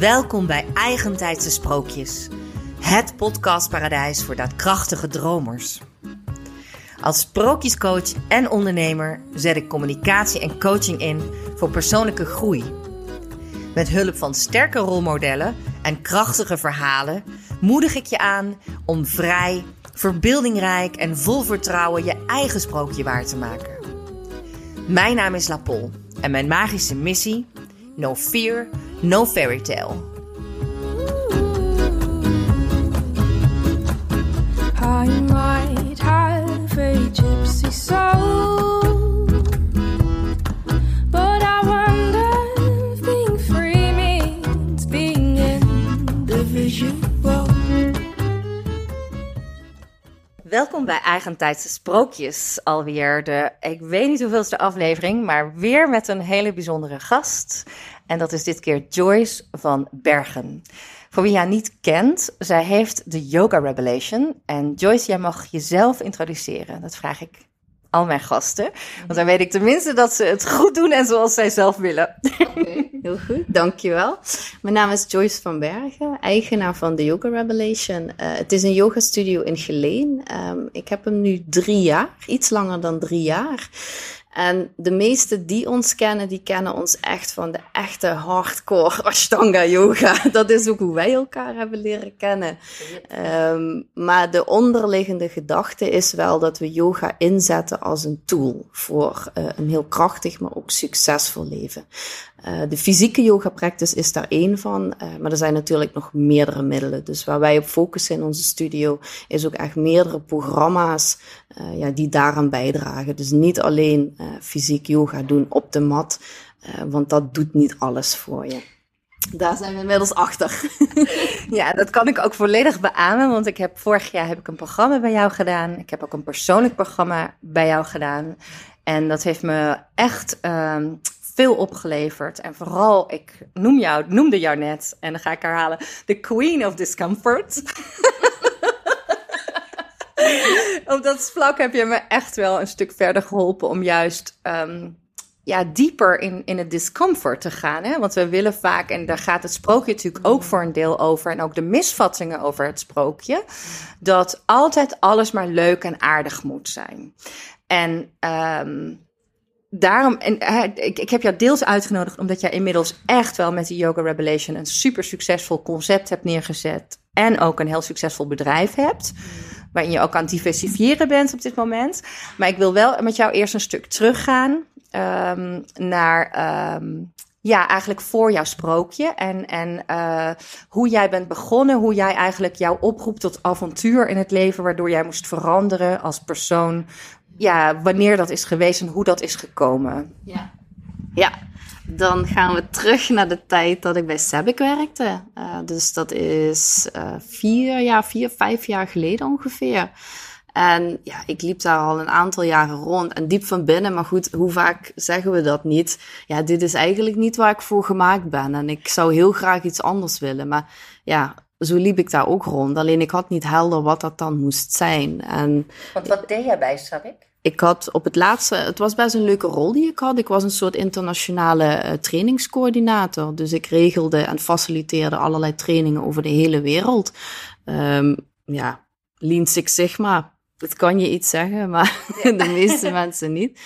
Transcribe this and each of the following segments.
Welkom bij Eigentijdse Sprookjes, het podcastparadijs voor daadkrachtige dromers. Als sprookjescoach en ondernemer zet ik communicatie en coaching in voor persoonlijke groei. Met hulp van sterke rolmodellen en krachtige verhalen moedig ik je aan om vrij, verbeeldingrijk en vol vertrouwen je eigen sprookje waar te maken. Mijn naam is Lapol en mijn magische missie: No Fear, No Fairy Tale. I might have a gypsy soul, Welkom bij Eigentijdse Sprookjes. Alweer de, ik weet niet hoeveelste aflevering, maar weer met een hele bijzondere gast. En dat is dit keer Joyce van Bergen. Voor wie haar niet kent, zij heeft de Yoga Revelation. En Joyce, jij mag jezelf introduceren. Dat vraag ik al mijn gasten. Want dan weet ik tenminste dat ze het goed doen en zoals zij zelf willen. Heel goed, dankjewel. Mijn naam is Joyce van Bergen, eigenaar van de Yoga Revelation. Eh, het is een yoga studio in Geleen. Ehm, ik heb hem nu drie jaar, iets langer dan drie jaar. En de meesten die ons kennen, die kennen ons echt van de echte hardcore Ashtanga yoga. Dat is ook hoe wij elkaar hebben leren kennen. Um, maar de onderliggende gedachte is wel dat we yoga inzetten als een tool voor uh, een heel krachtig, maar ook succesvol leven. Uh, de fysieke yoga practice is daar één van, uh, maar er zijn natuurlijk nog meerdere middelen. Dus waar wij op focussen in onze studio is ook echt meerdere programma's uh, ja, die daaraan bijdragen. Dus niet alleen fysiek yoga doen op de mat, want dat doet niet alles voor je. Daar zijn we inmiddels achter. ja, dat kan ik ook volledig beamen, want ik heb vorig jaar heb ik een programma bij jou gedaan. Ik heb ook een persoonlijk programma bij jou gedaan. En dat heeft me echt um, veel opgeleverd. En vooral, ik noem jou, noemde jou net, en dan ga ik herhalen, de queen of discomfort. Op dat vlak heb je me echt wel een stuk verder geholpen om juist um, ja, dieper in, in het discomfort te gaan. Hè? Want we willen vaak, en daar gaat het sprookje natuurlijk ook voor een deel over, en ook de misvattingen over het sprookje, dat altijd alles maar leuk en aardig moet zijn. En um, daarom, en ik, ik heb jou deels uitgenodigd omdat jij inmiddels echt wel met die Yoga Revelation een super succesvol concept hebt neergezet. En ook een heel succesvol bedrijf hebt. Waarin je ook aan het diversifieren bent op dit moment. Maar ik wil wel met jou eerst een stuk teruggaan um, naar. Um, ja, eigenlijk voor jouw sprookje. En, en uh, hoe jij bent begonnen, hoe jij eigenlijk jouw oproep tot avontuur in het leven, waardoor jij moest veranderen als persoon, ja, wanneer dat is geweest en hoe dat is gekomen. Ja, ja. dan gaan we terug naar de tijd dat ik bij Sebik werkte. Uh, dus dat is uh, vier jaar, vier, vijf jaar geleden ongeveer. En ja, ik liep daar al een aantal jaren rond en diep van binnen. Maar goed, hoe vaak zeggen we dat niet? Ja, dit is eigenlijk niet waar ik voor gemaakt ben. En ik zou heel graag iets anders willen. Maar ja, zo liep ik daar ook rond. Alleen ik had niet helder wat dat dan moest zijn. En Want wat deed jij bij Sabik? Ik had op het laatste, het was best een leuke rol die ik had. Ik was een soort internationale uh, trainingscoördinator. Dus ik regelde en faciliteerde allerlei trainingen over de hele wereld. Um, ja, Lean Six Sigma, dat kan je iets zeggen, maar ja. de meeste mensen niet.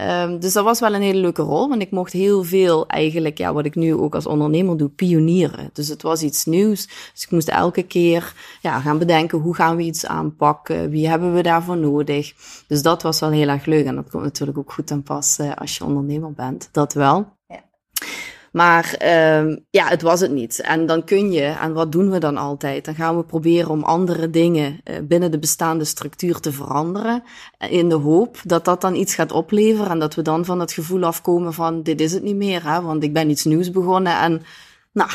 Um, dus dat was wel een hele leuke rol, want ik mocht heel veel eigenlijk, ja, wat ik nu ook als ondernemer doe, pionieren. Dus het was iets nieuws. Dus ik moest elke keer ja, gaan bedenken, hoe gaan we iets aanpakken? Wie hebben we daarvoor nodig? Dus dat was wel heel erg leuk en dat komt natuurlijk ook goed aan pas uh, als je ondernemer bent. Dat wel. Ja. Maar um, ja, het was het niet. En dan kun je, en wat doen we dan altijd? Dan gaan we proberen om andere dingen uh, binnen de bestaande structuur te veranderen. In de hoop dat dat dan iets gaat opleveren. En dat we dan van het gevoel afkomen van, dit is het niet meer, hè? want ik ben iets nieuws begonnen. En nou,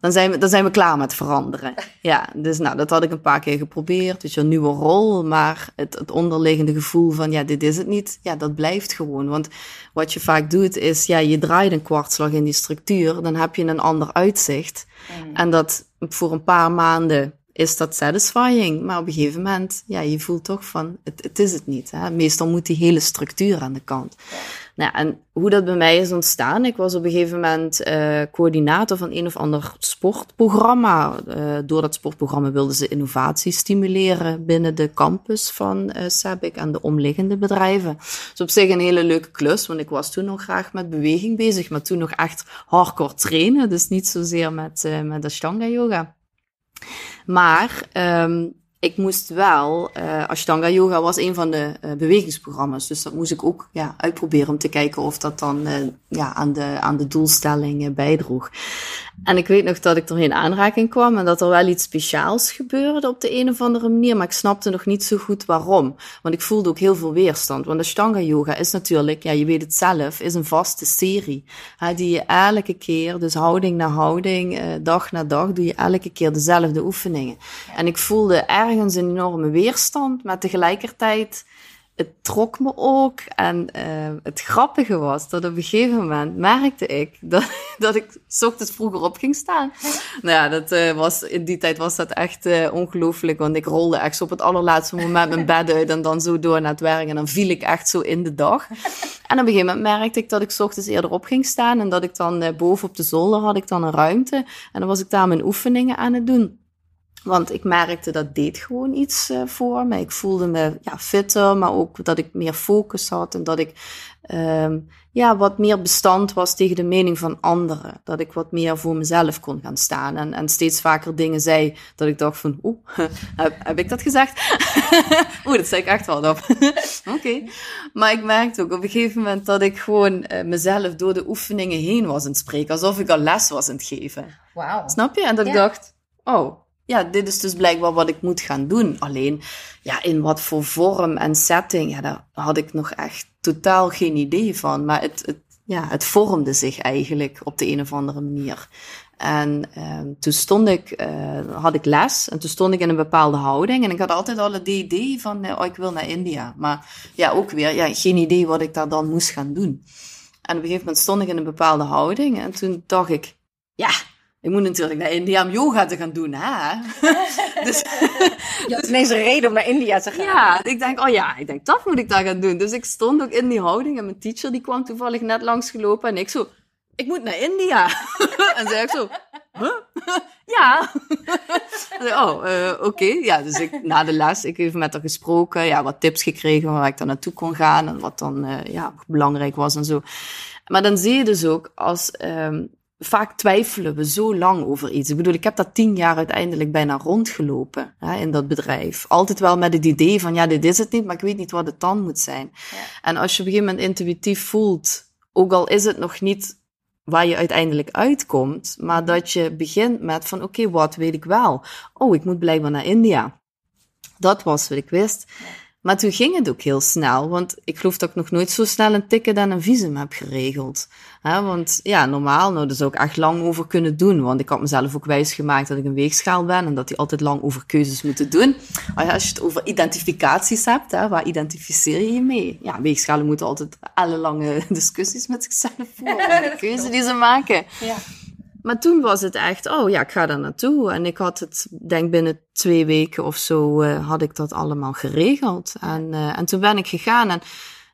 dan zijn we, dan zijn we klaar met veranderen. Ja, dus nou, dat had ik een paar keer geprobeerd. Dus een nieuwe rol, maar het, het onderliggende gevoel van, ja, dit is het niet, ja, dat blijft gewoon. Want wat je vaak doet is, ja, je draait een kwartslag in die structuur, dan heb je een ander uitzicht. Mm. En dat voor een paar maanden is dat satisfying. Maar op een gegeven moment, ja, je voelt toch van, het, het is het niet. Hè? Meestal moet die hele structuur aan de kant. Nou, en hoe dat bij mij is ontstaan, ik was op een gegeven moment eh, coördinator van een of ander sportprogramma. Eh, door dat sportprogramma wilden ze innovatie stimuleren binnen de campus van eh SABIC en de omliggende bedrijven. Dus op zich een hele leuke klus, want ik was toen nog graag met beweging bezig, maar toen nog echt hardcore trainen, dus niet zozeer met, eh, met Ashtanga yoga. Maar ehm, ik moest wel, eh Ashtanga Yoga was een van de eh, bewegingsprogramma's. Dus dat moest ik ook ja, uitproberen om te kijken of dat dan eh, ja, aan, de, aan de doelstelling bijdroeg. En ik weet nog dat ik er in aanraking kwam en dat er wel iets speciaals gebeurde op de een of andere manier. Maar ik snapte nog niet zo goed waarom. Want ik voelde ook heel veel weerstand. Want Ashtanga Yoga is natuurlijk, ja, je weet het zelf, is een vaste serie. Hè, die je elke keer, dus houding na houding, eh, dag na dag, doe je elke keer dezelfde oefeningen. En ik voelde ergens een enorme weerstand, maar tegelijkertijd, het trok me ook. En eh, het grappige was dat op een gegeven moment merkte ik dat, dat ik 's ochtends vroeger op ging staan. Nou ja, dat, eh, was, in die tijd was dat echt eh, ongelooflijk, want ik rolde echt op het allerlaatste moment mijn bed uit en dan zo door naar het werk. En dan viel ik echt zo in de dag. En op een gegeven moment merkte ik dat ik 's ochtends eerder op ging staan en dat ik dan eh, boven op de zolder had ik dan een ruimte. En dan was ik daar mijn oefeningen aan het doen. Want ik merkte dat deed gewoon iets eh, voor me. Ik voelde me ja, fitter, maar ook dat ik meer focus had en dat ik ehm, ja, wat meer bestand was tegen de mening van anderen. Dat ik wat meer voor mezelf kon gaan staan en, en steeds vaker dingen zei dat ik dacht van, oeh, heb, heb ik dat gezegd? oeh, dat zei ik echt wel op. Oké. Maar ik merkte ook op een gegeven moment dat ik gewoon eh, mezelf door de oefeningen heen was aan het spreken, alsof ik al les was aan het geven. Wauw. Snap je? En dat ik dacht, oh, ja, dit is dus blijkbaar wat ik moet gaan doen. Alleen, ja, in wat voor vorm en setting, ja, daar had ik nog echt totaal geen idee van. Maar het, het, ja, het vormde zich eigenlijk op de een of andere manier. En ehm, toen stond ik, eh, had ik les en toen stond ik in een bepaalde houding. En ik had altijd al het idee van, eh, oh, ik wil naar India. Maar ja, ook weer, ja, geen idee wat ik daar dan moest gaan doen. En op een gegeven moment stond ik in een bepaalde houding en toen dacht ik, ja, ik moet natuurlijk naar India om yoga te gaan doen, hè? dus Je had ineens een reden om naar India te gaan. ja, ik denk, oh ja, ik denk, dat moet ik daar gaan doen. Dus ik stond ook in die houding en mijn teacher die kwam toevallig net langsgelopen en ik zo, ik moet naar India. en zei ik zo, huh? ja. Oh, eh, oké. Ja, dus ik, na de les, ik even met haar gesproken, ja, wat tips gekregen waar ik dan naartoe kon gaan en wat dan, eh, ja, belangrijk was en zo. Maar dan zie je dus ook als, ehm, vaak twijfelen we zo lang over iets. Ik bedoel, ik heb dat tien jaar uiteindelijk bijna rondgelopen hè, in dat bedrijf. Altijd wel met het idee van, ja, dit is het niet, maar ik weet niet wat het dan moet zijn. En als je op een gegeven moment intuïtief voelt, ook al is het nog niet waar je uiteindelijk uitkomt, maar dat je begint met van, oké, wat weet ik wel? Oh, ik moet blijkbaar naar India. Dat was wat ik wist. Maar toen ging het ook heel snel, want ik geloof dat ik nog nooit zo snel een ticket en een visum heb geregeld. Hè, want ja, normaal, nou, daar zou ik echt lang over kunnen doen, want ik had mezelf ook wijsgemaakt dat ik een weegschaal ben en dat die altijd lang over keuzes moeten doen. Maar als je het over identificaties hebt, hè, waar identificeer je je mee? Ja, weegschalen moeten altijd ellenlange discussies met zichzelf voeren de keuze die ze maken. Ja. Maar toen was het echt, oh ja, ik ga daar naartoe. En ik had het, denk binnen twee weken of zo, eh, had ik dat allemaal geregeld. En, eh, en toen ben ik gegaan. En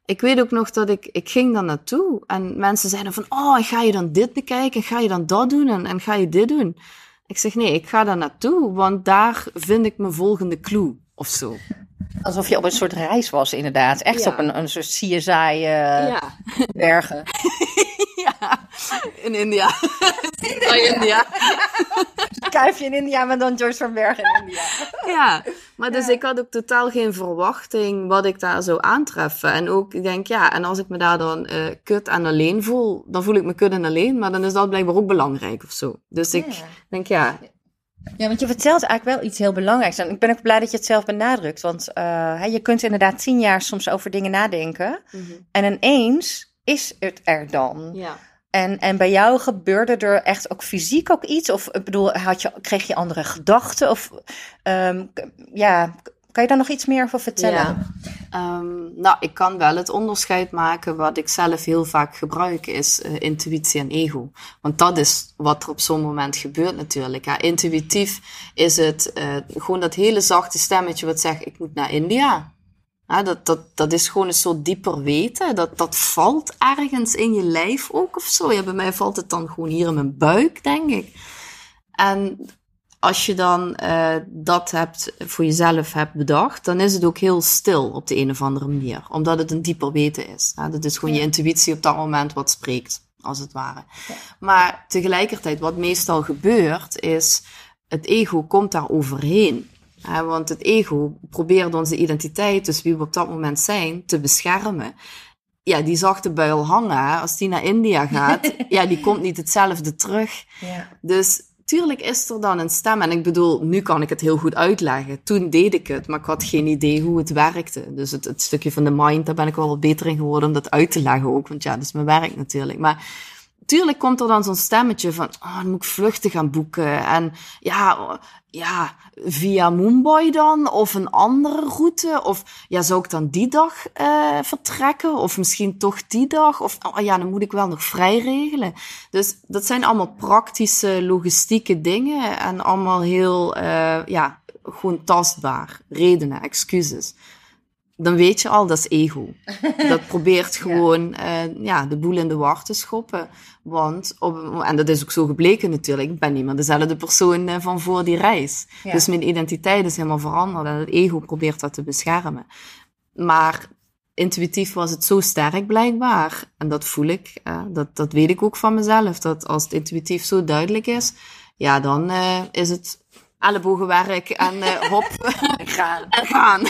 ik weet ook nog dat ik, ik ging daar naartoe. En mensen zeiden van, oh, ga je dan dit bekijken? En ga je dan dat doen? En, en ga je dit doen? Ik zeg, nee, ik ga daar naartoe, want daar vind ik mijn volgende clue. Of zo. Alsof je op een soort reis was, inderdaad. Echt Ja. op een, een soort CSI eh Ja. bergen. ja, in India. Oh, India. Kuifje in India, maar dan Joyce van Bergen in India. Ja, maar dus ik had ook totaal geen verwachting wat ik daar zou aantreffen. En ook, ik denk, ja, en als ik me daar dan eh, kut en alleen voel, dan voel ik me kut en alleen, maar dan is dat blijkbaar ook belangrijk of zo. Dus ik denk, ja, Ja, want je vertelt eigenlijk wel iets heel belangrijks. En ik ben ook blij dat je het zelf benadrukt. Want eh, je kunt inderdaad tien jaar soms over dingen nadenken. En ineens is het er dan. ja. En, en bij jou gebeurde er echt ook fysiek ook iets? Of ik bedoel, had je, kreeg je andere gedachten? Of ehm, ja, kan je daar nog iets meer over vertellen? Ehm, nou, ik kan wel het onderscheid maken. Wat ik zelf heel vaak gebruik is eh, intuïtie en ego. Want dat is wat er op zo'n moment gebeurt natuurlijk. Ja, intuïtief is het eh, gewoon dat hele zachte stemmetje wat zegt, ik moet naar India. Dat, dat, dat is gewoon een soort dieper weten. Dat, dat valt ergens in je lijf ook of zo. Ja, bij mij valt het dan gewoon hier in mijn buik, denk ik. En als je dan eh, dat hebt, voor jezelf hebt bedacht, dan is het ook heel stil op de een of andere manier. Omdat het een dieper weten is. Ja, dat is gewoon je intuïtie op dat moment wat spreekt, als het ware. Maar tegelijkertijd, wat meestal gebeurt, is het ego komt daar overheen. Hè, want het ego probeert onze identiteit, dus wie we op dat moment zijn, te beschermen. Ja, die zachte buil hangen, hè. als die naar India gaat, ja, die komt niet hetzelfde terug. Ja. Dus tuurlijk is er dan een stem. En ik bedoel, nu kan ik het heel goed uitleggen. Toen deed ik het, maar ik had geen idee hoe het werkte. Dus het, het stukje van de mind, daar ben ik wel wat beter in geworden om dat uit te leggen ook. Want ja, dat is mijn werk natuurlijk. Maar tuurlijk komt er dan zo'n stemmetje van, oh, dan moet ik vluchten gaan boeken. En ja, ja, via Mumbai dan, of een andere route. Of ja, zou ik dan die dag eh, vertrekken? Of misschien toch die dag? Of oh, ja, dan moet ik wel nog vrij regelen. Dus dat zijn allemaal praktische, logistieke dingen. En allemaal heel, eh, ja, gewoon tastbaar. Redenen, excuses dan weet je al, dat is ego. Dat probeert gewoon eh, ja, de boel in de war te schoppen. Want, op, en dat is ook zo gebleken natuurlijk, ik ben niet meer dezelfde persoon eh, van voor die reis. Ja. Dus mijn identiteit is helemaal veranderd en het ego probeert dat te beschermen. Maar intuïtief was het zo sterk blijkbaar. En dat voel ik, eh, dat, dat weet ik ook van mezelf. Dat als het intuïtief zo duidelijk is, ja, dan is het ellebogenwerk en eh, hop, Gaan. en gaan.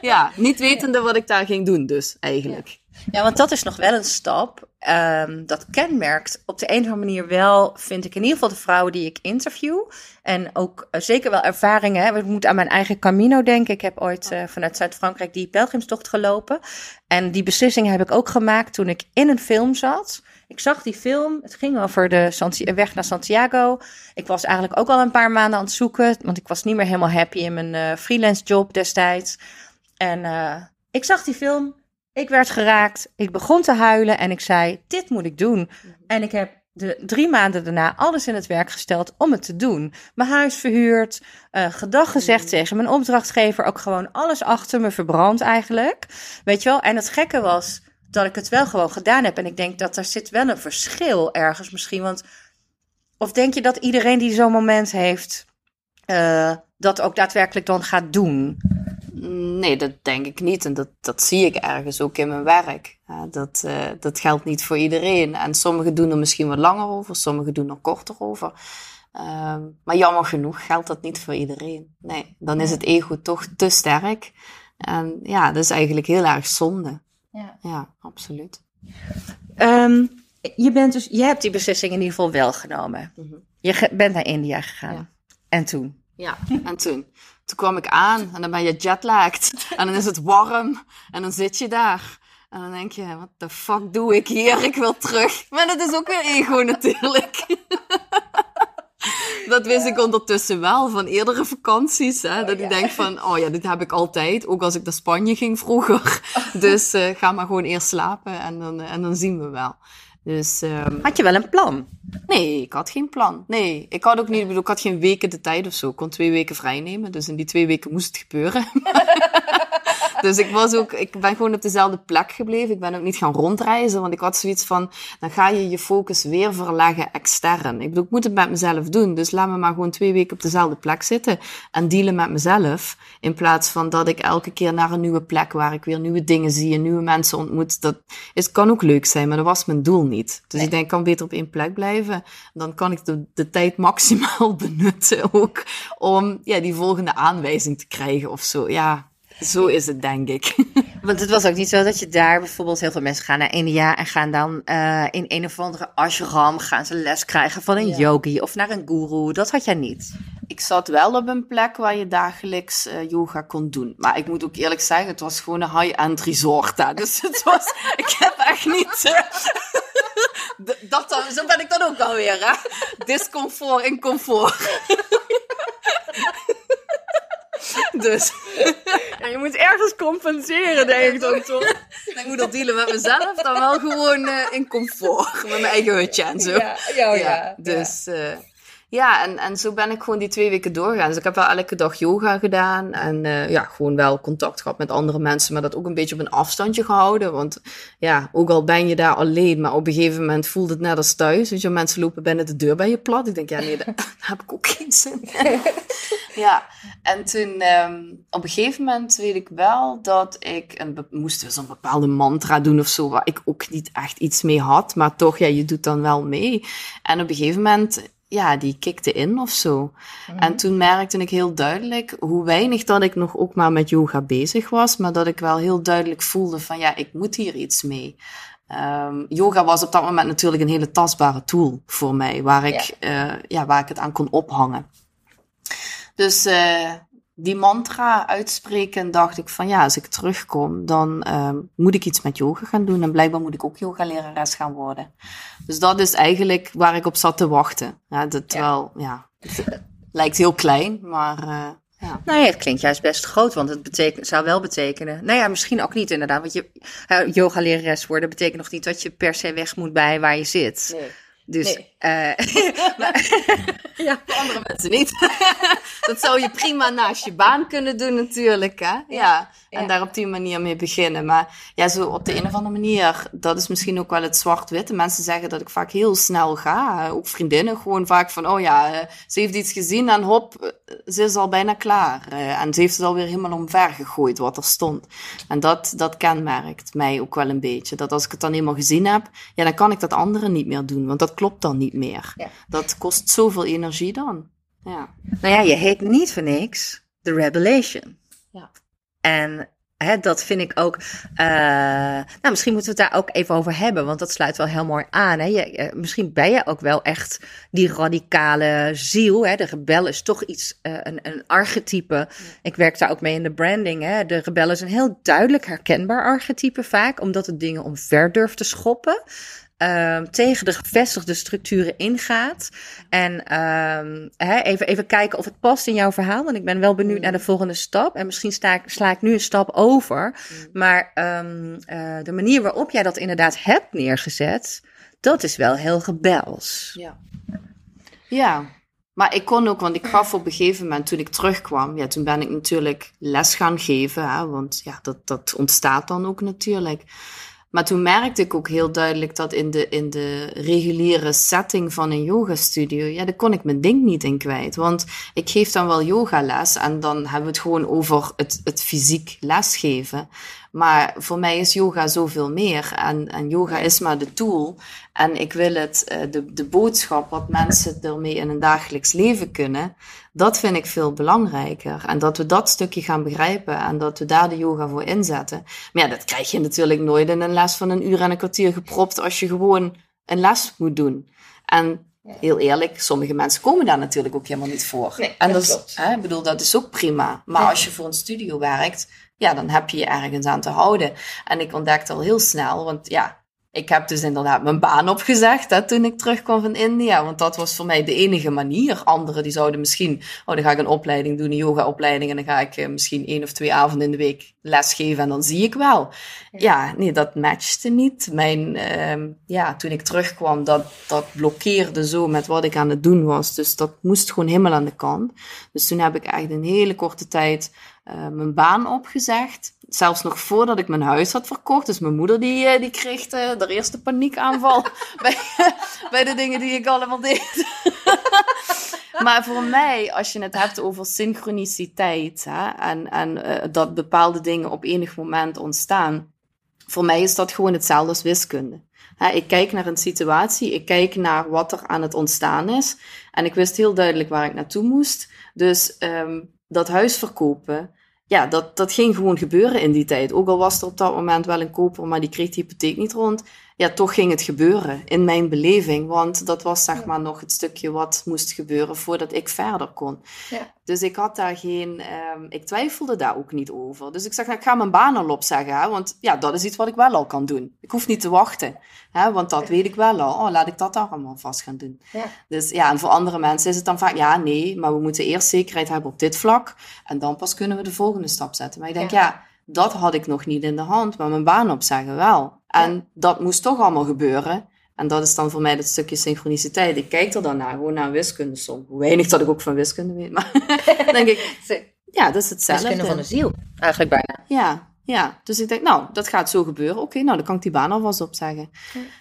Ja. niet wetende wat ik daar ging doen dus, eigenlijk. Ja, want dat is nog wel een stap. Ehm, dat kenmerkt op de een of andere manier wel, vind ik in ieder geval de vrouwen die ik interview. En ook eh, zeker wel ervaringen. Hè. Ik moet aan mijn eigen Camino denken. Ik heb ooit eh, vanuit Zuid-Frankrijk die pelgrimstocht gelopen. En die beslissing heb ik ook gemaakt toen ik in een film zat. Ik zag die film. Het ging over de weg naar Santiago. Ik was eigenlijk ook al een paar maanden aan het zoeken. Want ik was niet meer helemaal happy in mijn eh, freelance job destijds. En eh, ik zag die film. Ik werd geraakt. Ik begon te huilen. En ik zei: Dit moet ik doen. En ik heb de drie maanden daarna alles in het werk gesteld om het te doen. Mijn huis verhuurd. eh gedag gezegd tegen mijn opdrachtgever. Ook gewoon alles achter me verbrand eigenlijk. Weet je wel? En het gekke was dat ik het wel gewoon gedaan heb. En ik denk dat er zit wel een verschil ergens misschien. Want of denk je dat iedereen die zo'n moment heeft, eh, dat ook daadwerkelijk dan gaat doen? Nee, dat denk ik niet. En dat, dat zie ik ergens ook in mijn werk. Dat, eh, dat geldt niet voor iedereen. En sommigen doen er misschien wat langer over, sommigen doen er korter over. Ehm, maar jammer genoeg geldt dat niet voor iedereen. Nee, dan is het ego toch te sterk. En ja, dat is eigenlijk heel erg zonde. Ja. Ja, absoluut. Ehm, je, bent dus, je hebt die beslissing in ieder geval wel genomen. Mhm. Je ge- bent naar India gegaan. Ja. En toen? Ja, en toen? Toen kwam ik aan en dan ben je jetlagged. En dan is het warm en dan zit je daar. En dan denk je, wat de fuck doe ik hier? Ik wil terug. Maar dat is ook weer ego natuurlijk. Dat wist ik ondertussen wel van eerdere vakanties. Hè, dat ik denk van, oh ja, dit heb ik altijd. Ook als ik naar Spanje ging vroeger. Dus eh, ga maar gewoon eerst slapen en dan, en dan zien we wel. Dus ehm, Had je wel een plan? Nee, ik had geen plan. Nee, ik had ook niet, bedoel, ik had geen weken de tijd of zo. Ik kon twee weken vrij nemen, dus in die twee weken moest het gebeuren. dus ik was ook, ik ben gewoon op dezelfde plek gebleven. Ik ben ook niet gaan rondreizen, want ik had zoiets van, dan ga je je focus weer verleggen extern. Ik bedoel, ik moet het met mezelf doen, dus laat me maar gewoon twee weken op dezelfde plek zitten en dealen met mezelf. In plaats van dat ik elke keer naar een nieuwe plek waar ik weer nieuwe dingen zie en nieuwe mensen ontmoet. Dat is, kan ook leuk zijn, maar dat was mijn doel niet. Dus ik denk, ik kan beter op één plek blijven. Dan kan ik de, de tijd maximaal benutten ook om ja, die volgende aanwijzing te krijgen of zo. Ja, zo is het, denk ik. Want het was ook niet zo dat je daar bijvoorbeeld heel veel mensen gaan naar India en gaan dan eh, in een of andere ashram gaan ze les krijgen van een Ja. yogi of naar een guru. Dat had jij niet. Ik zat wel op een plek waar je dagelijks eh, yoga kon doen. Maar ik moet ook eerlijk zeggen, het was gewoon een high-end resort. Hè. Dus het was, ik heb echt niet... eh, dat dan, zo ben ik dan ook alweer, hè? Discomfort in comfort. dus Ja, je moet ergens compenseren, denk ik dan toch? ik moet dat dealen met mezelf, dan wel gewoon eh, in comfort. Met mijn eigen hutje en zo. Ja, ja, ja. dus eh, Ja, en, en zo ben ik gewoon die twee weken doorgegaan. Dus ik heb wel elke dag yoga gedaan. En eh, ja, gewoon wel contact gehad met andere mensen. Maar dat ook een beetje op een afstandje gehouden. Want ja, ook al ben je daar alleen. Maar op een gegeven moment voelt het net als thuis. Weet je, mensen lopen binnen de deur bij je plat. Ik denk, ja nee, daar, daar heb ik ook geen zin in. ja, en toen ehm, op een gegeven moment weet ik wel dat ik... Een, be- moest dus een bepaalde mantra doen of zo. Waar ik ook niet echt iets mee had. Maar toch, ja, je doet dan wel mee. En op een gegeven moment ja, die kikte in of zo. En toen merkte ik heel duidelijk hoe weinig dat ik nog ook maar met yoga bezig was, maar dat ik wel heel duidelijk voelde van ja, ik moet hier iets mee. Ehm, yoga was op dat moment natuurlijk een hele tastbare tool voor mij, waar ik, ja. ja, waar ik het aan kon ophangen. Dus uh, die mantra uitspreken, dacht ik van ja, als ik terugkom, dan uh, moet ik iets met yoga gaan doen. En blijkbaar moet ik ook yogalerares gaan worden. Dus dat is eigenlijk waar ik op zat te wachten. Ja, dat ja. wel, ja, het lijkt heel klein, maar uh, ja. Nou ja, het klinkt juist best groot, want het betekent, zou wel betekenen. Nou ja, misschien ook niet inderdaad. Want je uh, yogalerares worden betekent nog niet dat je per se weg moet bij waar je zit. Nee. Dus, nee. uh, maar, ja, voor andere mensen niet. dat zou je prima naast je baan kunnen doen natuurlijk, hè? Ja. ja. En ja. daar op die manier mee beginnen. Maar ja, zo op de een of andere manier, dat is misschien ook wel het zwart-witte. Mensen zeggen dat ik vaak heel snel ga. Ook vriendinnen gewoon vaak van, oh ja, ze heeft iets gezien en hop, ze is al bijna klaar. En ze heeft het alweer helemaal omver gegooid wat er stond. En dat, dat kenmerkt mij ook wel een beetje. Dat als ik het dan eenmaal gezien heb, ja, dan kan ik dat andere niet meer doen. Want dat klopt dan niet meer. Ja. Dat kost zoveel energie dan. Ja. Nou ja, je heet niet voor niks The Revelation. Ja. En hè, dat vind ik ook. Uh, nou, misschien moeten we het daar ook even over hebben, want dat sluit wel heel mooi aan. Hè? Je, uh, misschien ben je ook wel echt die radicale ziel. Hè? De rebel is toch iets, uh, een, een archetype. Ja. Ik werk daar ook mee in de branding. Hè? De rebel is een heel duidelijk herkenbaar archetype vaak, omdat het dingen omver durft te schoppen. Uh, tegen de gevestigde structuren ingaat. En uh, hè, even, even kijken of het past in jouw verhaal. Want ik ben wel benieuwd mm. naar de volgende stap. En misschien sta ik, sla ik nu een stap over. Mm. Maar um, uh, de manier waarop jij dat inderdaad hebt neergezet, dat is wel heel gebels. Ja. Ja. Maar ik kon ook, want ik gaf op een gegeven moment, toen ik terugkwam, ja, toen ben ik natuurlijk les gaan geven. Hè, want ja, dat, dat ontstaat dan ook natuurlijk. Maar toen merkte ik ook heel duidelijk dat in de, in de reguliere setting van een yogastudio, ja, daar kon ik mijn ding niet in kwijt. Want ik geef dan wel yogales en dan hebben we het gewoon over het, het fysiek lesgeven. Maar voor mij is yoga zoveel meer. En, en yoga is maar de tool. En ik wil het, de, de boodschap, wat mensen ermee in een dagelijks leven kunnen, dat vind ik veel belangrijker. En dat we dat stukje gaan begrijpen en dat we daar de yoga voor inzetten. Maar ja, dat krijg je natuurlijk nooit in een les van een uur en een kwartier gepropt als je gewoon een les moet doen. En heel eerlijk, sommige mensen komen daar natuurlijk ook helemaal niet voor. Nee, en dat, dat is, hè, ik bedoel, dat is ook prima. Maar ja. als je voor een studio werkt, ja, dan heb je je ergens aan te houden. En ik ontdekte al heel snel, want ja, ik heb dus inderdaad mijn baan opgezegd hè, toen ik terugkwam van India. Want dat was voor mij de enige manier. Anderen die zouden misschien, oh dan ga ik een opleiding doen, een yoga-opleiding. En dan ga ik uh, misschien één of twee avonden in de week lesgeven en dan zie ik wel. Ja, nee, dat matchte niet. Mijn, uh, ja, toen ik terugkwam, dat, dat blokkeerde zo met wat ik aan het doen was. Dus dat moest gewoon helemaal aan de kant. Dus toen heb ik echt een hele korte tijd uh, mijn baan opgezegd. Zelfs nog voordat ik mijn huis had verkocht. Dus mijn moeder die, die kreeg de, de eerste paniekaanval bij, bij de dingen die ik allemaal deed. maar voor mij, als je het hebt over synchroniciteit hè, en, en uh, dat bepaalde dingen op enig moment ontstaan. Voor mij is dat gewoon hetzelfde als wiskunde. Hè, ik kijk naar een situatie, ik kijk naar wat er aan het ontstaan is. En ik wist heel duidelijk waar ik naartoe moest. Dus um, dat huis verkopen, ja, dat, dat ging gewoon gebeuren in die tijd. Ook al was er op dat moment wel een koper, maar die kreeg die hypotheek niet rond. Ja, toch ging het gebeuren in mijn beleving. Want dat was zeg maar nog het stukje wat moest gebeuren voordat ik verder kon. Ja. Dus ik had daar geen, um, ik twijfelde daar ook niet over. Dus ik zeg, nou, ik ga mijn baan al opzeggen. Hè, want ja, dat is iets wat ik wel al kan doen. Ik hoef niet te wachten. Hè, want dat weet ik wel al. Oh, laat ik dat allemaal vast gaan doen. Ja. Dus ja, en voor andere mensen is het dan vaak, ja, nee, maar we moeten eerst zekerheid hebben op dit vlak. En dan pas kunnen we de volgende stap zetten. Maar ik denk, ja dat had ik nog niet in de hand, maar mijn baan opzeggen wel. En ja. dat moest toch allemaal gebeuren. En dat is dan voor mij dat stukje synchroniciteit. Ik kijk er dan naar, gewoon naar een wiskundesom. Hoe weinig dat ik ook van wiskunde weet, maar denk ik, ja, dat is hetzelfde. Wiskunde van de ziel, eigenlijk bijna. Ja, ja. Dus ik denk, nou, dat gaat zo gebeuren. Oké, nou, dan kan ik die baan alvast opzeggen.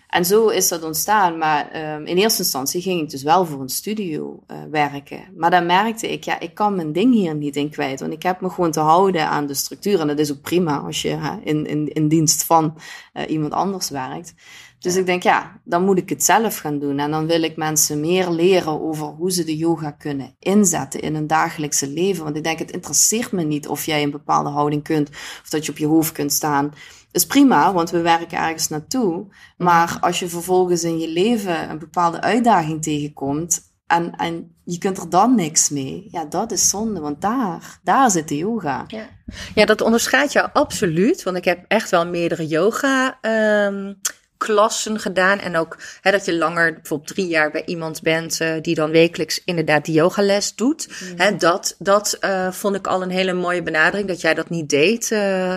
En zo is dat ontstaan. Maar ehm, in eerste instantie ging ik dus wel voor een studio eh, werken. Maar dan merkte ik, ja, ik kan mijn ding hier niet in kwijt. Want ik heb me gewoon te houden aan de structuur. En dat is ook prima als je hè, in, in, in dienst van eh, iemand anders werkt. Dus ik denk, ja, dan moet ik het zelf gaan doen. En dan wil ik mensen meer leren over hoe ze de yoga kunnen inzetten in hun dagelijkse leven. Want ik denk, het interesseert me niet of jij een bepaalde houding kunt of dat je op je hoofd kunt staan. is prima, want we werken ergens naartoe. Maar als je vervolgens in je leven een bepaalde uitdaging tegenkomt en, en je kunt er dan niks mee, ja, dat is zonde, want daar, daar zit de yoga. Ja. ja, dat onderscheidt jou absoluut. Want ik heb echt wel meerdere yoga ehm, klassen gedaan. En ook hè, dat je langer, bijvoorbeeld drie jaar bij iemand bent eh, die dan wekelijks inderdaad die yogales doet. Hè, dat dat eh, vond ik al een hele mooie benadering, dat jij dat niet deed. eh,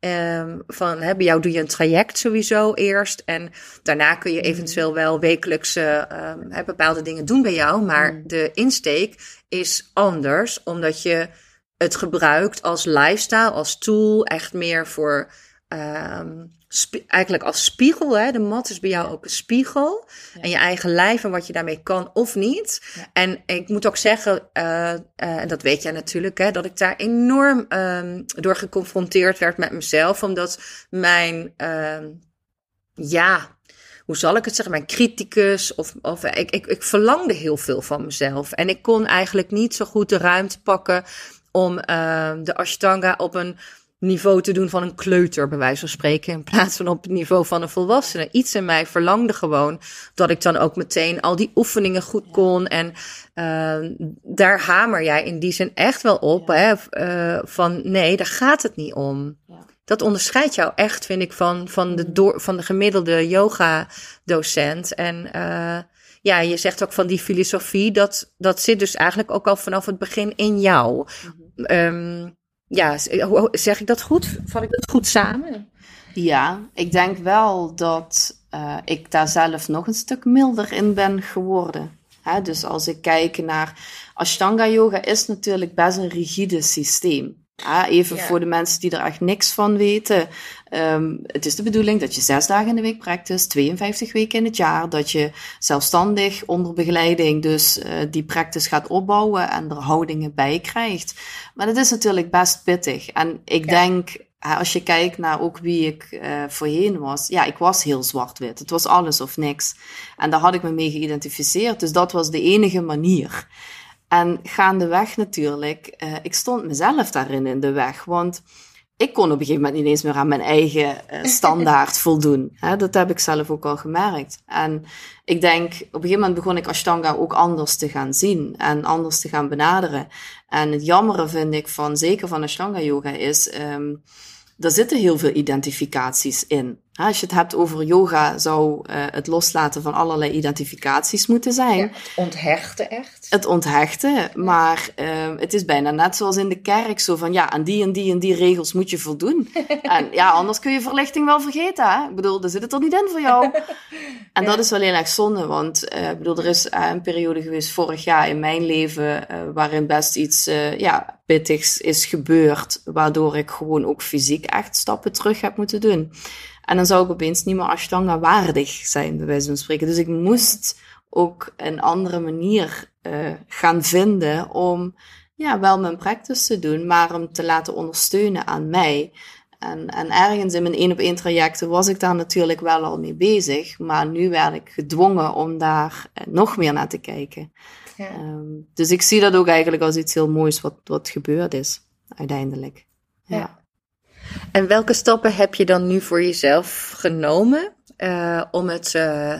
ehm, van hè, bij jou doe je een traject sowieso eerst. En daarna kun je eventueel wel wekelijks eh, ehm, bepaalde dingen doen bij jou. Maar de insteek is anders, omdat je het gebruikt als lifestyle, als tool, echt meer voor ehm, eigenlijk als spiegel. Hè? De mat is bij jou ook een spiegel. En je eigen lijf en wat je daarmee kan of niet. En ik moet ook zeggen, eh, eh, en dat weet jij natuurlijk, hè, dat ik daar enorm ehm, door geconfronteerd werd met mezelf. Omdat mijn, ehm, ja, hoe zal ik het zeggen, mijn criticus. Of, of ik, ik, ik verlangde heel veel van mezelf. En ik kon eigenlijk niet zo goed de ruimte pakken om ehm, de Ashtanga op een niveau te doen van een kleuter, bij wijze van spreken, in plaats van op het niveau van een volwassene. Iets in mij verlangde gewoon dat ik dan ook meteen al die oefeningen goed kon. En ehm, daar hamer jij in die zin echt wel op, hè, eh, van nee, daar gaat het niet om. Dat onderscheidt jou echt, vind ik, van, van, de, door, van de gemiddelde yoga-docent. En eh, ja, je zegt ook van die filosofie, dat, dat zit dus eigenlijk ook al vanaf het begin in jou. Ehm, ja, z- hoe- hoe- zeg ik dat goed? Vat ik dat goed samen? Ja, ik denk wel dat eh, ik daar zelf nog een stuk milder in ben geworden. Hè, dus als ik kijk naar Ashtanga yoga is natuurlijk best een rigide systeem. Hè, even Ja. voor de mensen die er echt niks van weten. Ehm, het is de bedoeling dat je zes dagen in de week practice, 52 weken in het jaar, dat je zelfstandig onder begeleiding dus eh, die practice gaat opbouwen en er houdingen bij krijgt. Maar dat is natuurlijk best pittig. En ik Ja. denk, als je kijkt naar ook wie ik eh, voorheen was, ja, ik was heel zwart-wit. Het was alles of niks. En daar had ik me mee geïdentificeerd. Dus dat was de enige manier. En gaandeweg natuurlijk, eh, ik stond mezelf daarin in de weg. Want ik kon op een gegeven moment niet eens meer aan mijn eigen eh, standaard voldoen. Hè, dat heb ik zelf ook al gemerkt. En ik denk, op een gegeven moment begon ik Ashtanga ook anders te gaan zien en anders te gaan benaderen. En het jammere vind ik van, zeker van Ashtanga yoga, is, ehm er zitten heel veel identificaties in. Als je het hebt over yoga, zou eh, het loslaten van allerlei identificaties moeten zijn onthechten echt. het onthechten, maar ehm, het is bijna net zoals in de kerk, zo van ja, aan die en die en die regels moet je voldoen. en ja, anders kun je verlichting wel vergeten, hè? Ik bedoel, daar zit het er niet in voor jou. En dat is wel heel erg zonde, want eh, ik bedoel, er is eh, een periode geweest vorig jaar in mijn leven waarin best iets ja, pittigs is gebeurd, waardoor ik gewoon ook fysiek echt stappen terug heb moeten doen. En dan zou ik opeens niet meer Ashtanga waardig zijn, bij wijze van spreken. Dus ik moest ook een andere manier eh, gaan vinden om ja, wel mijn practice te doen, maar hem te laten ondersteunen aan mij. En, en ergens in mijn één op één trajecten was ik daar natuurlijk wel al mee bezig, maar nu werd ik gedwongen om daar eh, nog meer naar te kijken. Ja. Ehm, dus ik zie dat ook eigenlijk als iets heel moois wat, wat gebeurd is, uiteindelijk. Ja. Ja. En welke stappen heb je dan nu voor jezelf genomen eh, om het, eh,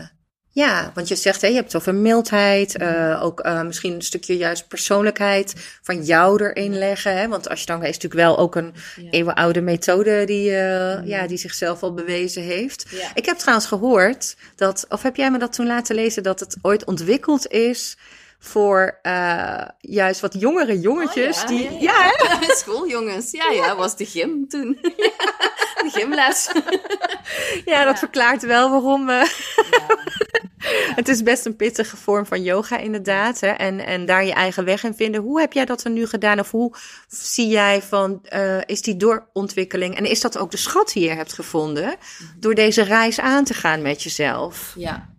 ja, want je zegt, hè, je hebt het over mildheid, eh, ook misschien een stukje juist persoonlijkheid van jou erin leggen. Hè? Want Ashtanga is natuurlijk wel ook een Ja. eeuwenoude methode die, eh, ja, die zichzelf al bewezen heeft. Ja. Ik heb trouwens gehoord dat, of heb jij me dat toen laten lezen, dat het ooit ontwikkeld is voor eh, juist wat jongere jongetjes. Oh, ja, die, ja, ja, hè? Schooljongens, ja, ja, was de gym toen. de gymles. Ja, dat verklaart wel waarom. eh, het is best een pittige vorm van yoga, inderdaad. Hè? En, en daar je eigen weg in vinden. Hoe heb jij dat er nu gedaan? Of hoe zie jij van, eh, is die doorontwikkeling? En is dat ook de schat die je hebt gevonden? Door deze reis aan te gaan met jezelf. Ja.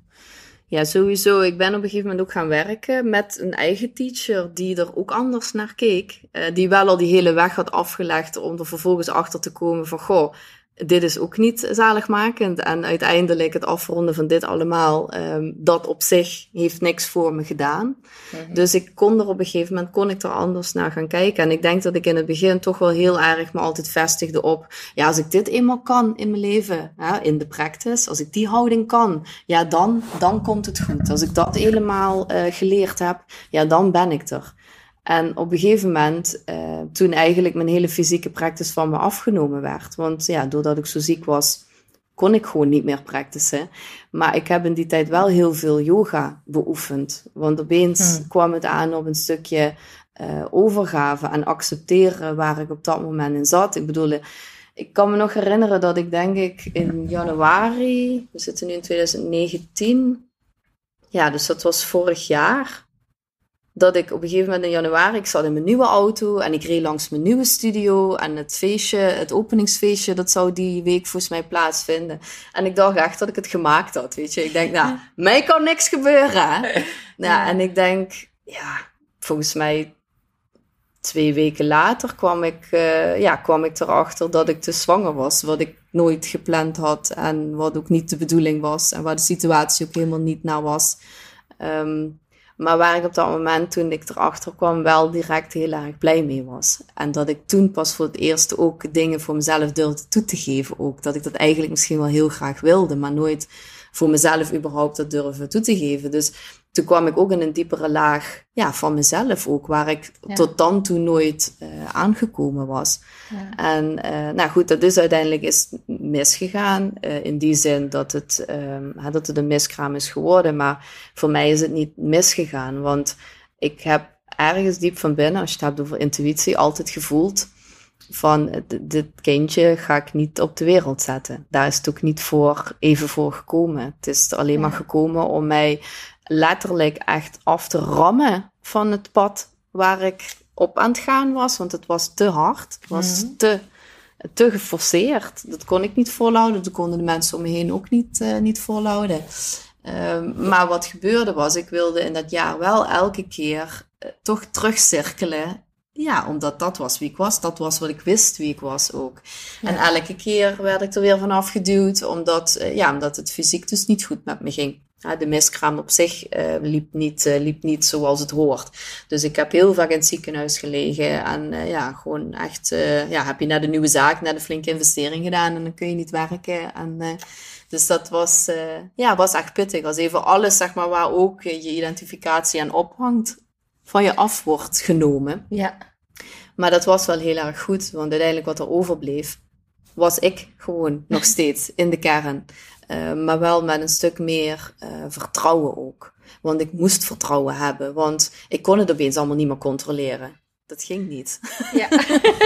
Ja, sowieso. Ik ben op een gegeven moment ook gaan werken met een eigen teacher die er ook anders naar keek. Eh, die wel al die hele weg had afgelegd om er vervolgens achter te komen van, goh, dit is ook niet zaligmakend. En uiteindelijk het afronden van dit allemaal, ehm, dat op zich heeft niks voor me gedaan. Dus ik kon er op een gegeven moment, kon ik er anders naar gaan kijken. En ik denk dat ik in het begin toch wel heel erg me altijd vestigde op, ja, als ik dit eenmaal kan in mijn leven, hè, in de practice, als ik die houding kan, ja, dan, dan komt het goed. Als ik dat helemaal eh, geleerd heb, ja, dan ben ik er. En op een gegeven moment, eh, toen eigenlijk mijn hele fysieke practice van me afgenomen werd, want ja, doordat ik zo ziek was, kon ik gewoon niet meer practicen. Maar ik heb in die tijd wel heel veel yoga beoefend. Want opeens Hmm. kwam het aan op een stukje eh, overgave en accepteren waar ik op dat moment in zat. Ik bedoel, ik kan me nog herinneren dat ik denk ik in januari, we zitten nu in 2019, ja, dus dat was vorig jaar, dat ik op een gegeven moment in januari, ik zat in mijn nieuwe auto en ik reed langs mijn nieuwe studio en het feestje, het openingsfeestje, dat zou die week volgens mij plaatsvinden. En ik dacht echt dat ik het gemaakt had, weet je. Ik denk, nou, mij kan niks gebeuren, hè. Nou, en ik denk, ja, volgens mij twee weken later kwam ik, eh, ja, kwam ik erachter dat ik te zwanger was, wat ik nooit gepland had en wat ook niet de bedoeling was en waar de situatie ook helemaal niet naar was. Ehm, maar waar ik op dat moment, toen ik erachter kwam, wel direct heel erg blij mee was. En dat ik toen pas voor het eerst ook dingen voor mezelf durfde toe te geven ook. Dat ik dat eigenlijk misschien wel heel graag wilde, maar nooit voor mezelf überhaupt dat durven toe te geven. Dus toen kwam ik ook in een diepere laag ja, van mezelf ook, waar ik Ja. tot dan toe nooit eh, aangekomen was. En eh, nou goed, dat is uiteindelijk is misgegaan. eh, in die zin dat het, ehm, dat het een miskraam is geworden. Maar voor mij is het niet misgegaan. Want ik heb ergens diep van binnen, als je het hebt over intuïtie, altijd gevoeld van dit kindje ga ik niet op de wereld zetten. Daar is het ook niet voor even voor gekomen. Het is er alleen maar gekomen om mij letterlijk echt af te rammen van het pad waar ik op aan het gaan was. Want het was te hard. Het was te, te geforceerd. Dat kon ik niet volhouden. Dat konden de mensen om me heen ook niet, eh, niet volhouden. Ehm, maar wat gebeurde was, ik wilde in dat jaar wel elke keer eh, toch terugcirkelen. Ja, omdat dat was wie ik was. Dat was wat ik wist wie ik was ook. En elke keer werd ik er weer van afgeduwd, omdat, eh, ja, omdat het fysiek dus niet goed met me ging. De miskraam op zich eh, liep, niet, eh, liep niet zoals het hoort. Dus ik heb heel vaak in het ziekenhuis gelegen. En eh, ja, gewoon echt, ja, heb je net een nieuwe zaak, net een flinke investering gedaan en dan kun je niet werken. En, dus dat was, ja, was echt pittig. Als even alles, zeg maar, waar ook je identificatie aan ophangt, van je af wordt genomen. Ja. Maar dat was wel heel erg goed, want uiteindelijk wat er overbleef, was ik gewoon nog steeds in de kern. Eh, maar wel met een stuk meer eh, vertrouwen ook. Want ik moest vertrouwen hebben, want ik kon het opeens allemaal niet meer controleren. Dat ging niet. Ja.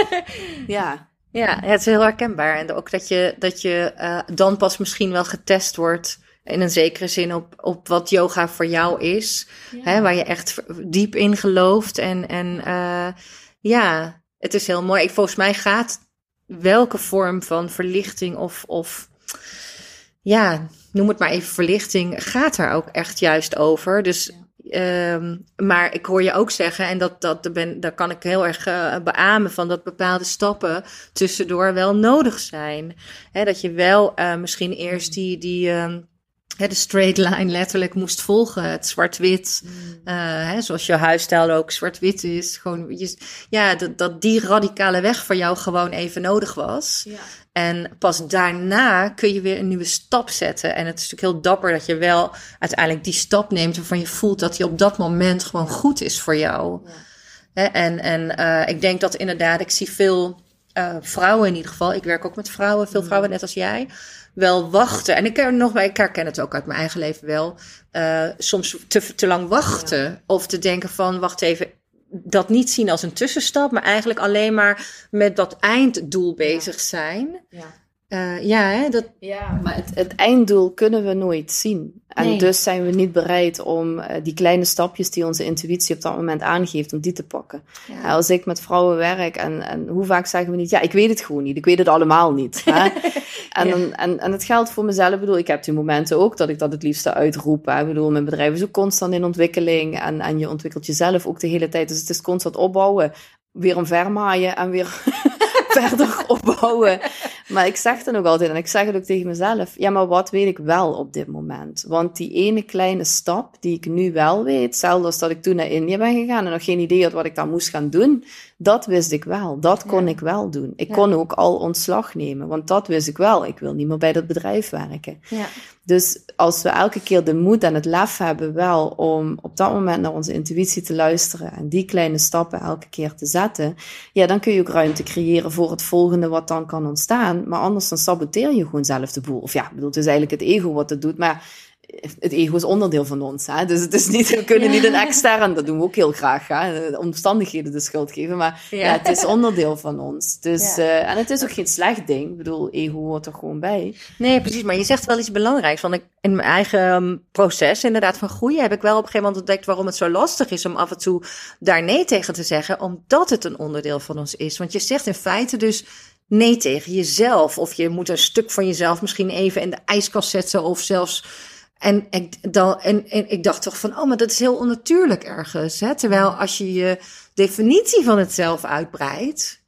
ja, Ja, het is heel herkenbaar. En ook dat je, dat je eh, dan pas misschien wel getest wordt. In een zekere zin op, op wat yoga voor jou is. Hè, waar je echt diep in gelooft. En, en ja, het is heel mooi. Ik, volgens mij gaat welke vorm van verlichting of, of ja, noem het maar even verlichting, gaat er ook echt juist over. Dus, ehm, maar ik hoor je ook zeggen, en dat, dat ben, daar kan ik heel erg eh, beamen van dat bepaalde stappen tussendoor wel nodig zijn. Dat je wel eh, misschien eerst die, die ehm, hè, de straight line letterlijk moest volgen, het zwart-wit. eh, hè, zoals je huisstijl ook zwart-wit is. Gewoon, je, ja, dat, dat die radicale weg voor jou gewoon even nodig was. ja. En pas daarna kun je weer een nieuwe stap zetten. En het is natuurlijk heel dapper dat je wel uiteindelijk die stap neemt waarvan je voelt dat die op dat moment gewoon goed is voor jou. Hè, en en eh, ik denk dat inderdaad, ik zie veel eh, vrouwen in ieder geval. Ik werk ook met vrouwen, veel vrouwen net als jij. Wel wachten. En ik, ken nog, ik herken het ook uit mijn eigen leven wel. eh, soms te, te lang wachten. Of te denken van, wacht even, dat niet zien als een tussenstap, maar eigenlijk alleen maar met dat einddoel bezig zijn. ja. Eh, ja, hè, dat, Ja, maar het, het einddoel kunnen we nooit zien. En Nee. dus zijn we niet bereid om eh, die kleine stapjes die onze intuïtie op dat moment aangeeft, om die te pakken. ja. Ja, als ik met vrouwen werk en, en hoe vaak zeggen we niet, ja, ik weet het gewoon niet, ik weet het allemaal niet. Hè? en, Ja. dan, en, en het geldt voor mezelf, ik bedoel, ik heb die momenten ook dat ik dat het liefste uitroep. Hè? Ik bedoel, mijn bedrijf is ook constant in ontwikkeling en, en je ontwikkelt jezelf ook de hele tijd. Dus het is constant opbouwen, weer omvermaaien en weer verder opbouwen. Maar ik zeg dan ook altijd, en ik zeg het ook tegen mezelf, ja, maar wat weet ik wel op dit moment? Want die ene kleine stap die ik nu wel weet, hetzelfde als dat ik toen naar India ben gegaan en nog geen idee had wat ik daar moest gaan doen, dat wist ik wel. Dat kon Ja. ik wel doen. Ik Ja. kon ook al ontslag nemen, want dat wist ik wel. Ik wil niet meer bij dat bedrijf werken. ja. Dus als we elke keer de moed en het lef hebben wel om op dat moment naar onze intuïtie te luisteren en die kleine stappen elke keer te zetten, ja, dan kun je ook ruimte creëren voor het volgende wat dan kan ontstaan. Maar anders dan saboteer je gewoon zelf de boel. Of ja, ik bedoel, het eigenlijk het ego wat het doet, maar het ego is onderdeel van ons. Hè? Dus het is niet, we kunnen niet een extern, dat doen we ook heel graag, hè? de omstandigheden de schuld geven. Maar ja. Ja. het is onderdeel van ons. Dus, Ja. eh, en het is ook geen slecht ding. Ik bedoel, ego hoort er gewoon bij. Nee, precies. Maar je zegt wel iets belangrijks. Want ik, in mijn eigen ehm, proces, inderdaad, van groeien, heb ik wel op een gegeven moment ontdekt waarom het zo lastig is om af en toe daar nee tegen te zeggen. Omdat het een onderdeel van ons is. Want je zegt in feite dus nee tegen jezelf. Of je moet een stuk van jezelf misschien even in de ijskast zetten. Of zelfs. En ik, dan, en, en ik dacht toch van, oh, maar dat is heel onnatuurlijk ergens. Hè? Terwijl als je je definitie van het zelf uitbreidt,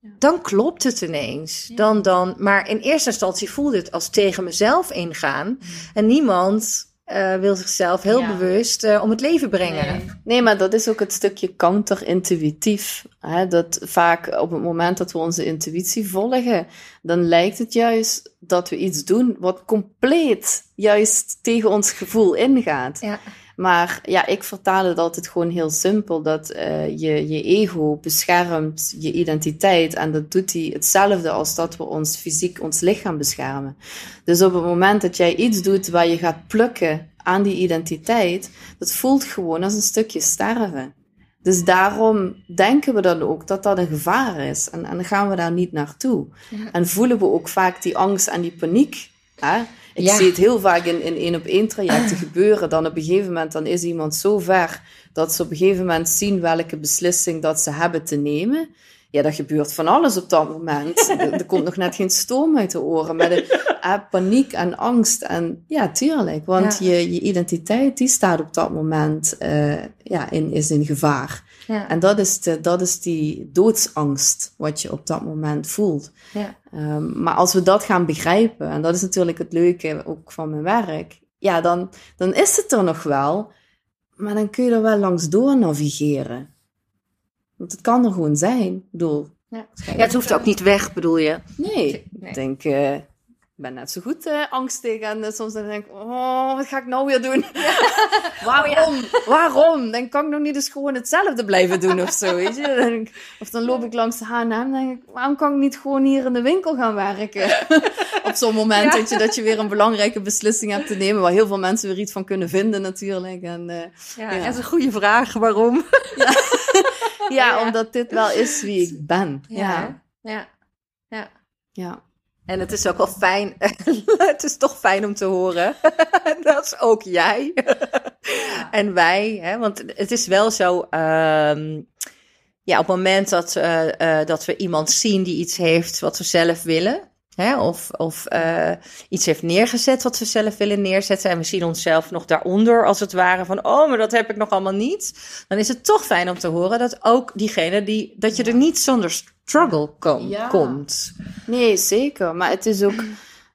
dan klopt het ineens. Dan, dan, maar in eerste instantie voelde het als tegen mezelf ingaan. En niemand eh, wil zichzelf heel Ja. bewust eh, om het leven brengen. Nee, maar dat is ook het stukje counterintuïtief. Hè? Dat vaak op het moment dat we onze intuïtie volgen, dan lijkt het juist dat we iets doen wat compleet juist tegen ons gevoel ingaat. Ja. Maar ja, ik vertaal het altijd gewoon heel simpel. Dat eh, je, je ego beschermt je identiteit. En dat doet hij hetzelfde als dat we ons fysiek, ons lichaam beschermen. Dus op het moment dat jij iets doet waar je gaat plukken aan die identiteit, dat voelt gewoon als een stukje sterven. Dus daarom denken we dan ook dat dat een gevaar is. En, en dan gaan we daar niet naartoe. Ja. En voelen we ook vaak die angst en die paniek. Hè? Ik Ja. zie het heel vaak in, in één op één trajecten gebeuren. Dan op een gegeven moment dan is iemand zo ver dat ze op een gegeven moment zien welke beslissing dat ze hebben te nemen. Ja, dat gebeurt van alles op dat moment. er, er komt nog net geen stoom uit de oren. Maar de eh, paniek en angst. En ja, tuurlijk. Want Ja. je, je identiteit, die staat op dat moment eh, ja, in, is in gevaar. Ja. En dat is, de, dat is die doodsangst wat je op dat moment voelt. Ja. Um, maar als we dat gaan begrijpen, en dat is natuurlijk het leuke ook van mijn werk, ja, dan, dan is het er nog wel, maar dan kun je er wel langs door navigeren. Want het kan er gewoon zijn. Ik bedoel, Ja. ja, het hoeft ook niet weg, bedoel je? nee, Nee. ik denk, uh, ik ben net zo goed uh, angstig en uh, soms dan denk ik, oh, wat ga ik nou weer doen? Waarom? Waarom? Dan kan ik nog niet eens gewoon hetzelfde blijven doen of zo, weet je? Dan ik, of dan loop ik langs de H&M en denk ik, waarom kan ik niet gewoon hier in de winkel gaan werken? Op zo'n moment Ja. dat, je, dat je weer een belangrijke beslissing hebt te nemen, waar heel veel mensen weer iets van kunnen vinden natuurlijk. En, uh, Ja, dat is een goede vraag. Waarom? ja, Ja. omdat dit wel is wie ik ben. Ja, ja. ja. En het is ook wel fijn. het is toch fijn om te horen. dat is ook jij. en wij. Hè? Want het is wel zo. ehm, ja, op het moment dat, eh, dat we iemand zien die iets heeft wat we zelf willen. Hè? Of, of eh, iets heeft neergezet wat we zelf willen neerzetten. En we zien onszelf nog daaronder, als het ware. Van, oh, maar dat heb ik nog allemaal niet. Dan is het toch fijn om te horen dat ook diegene die. dat je er niet zonder struggle kom- Ja. komt. Nee, zeker. Maar het is ook,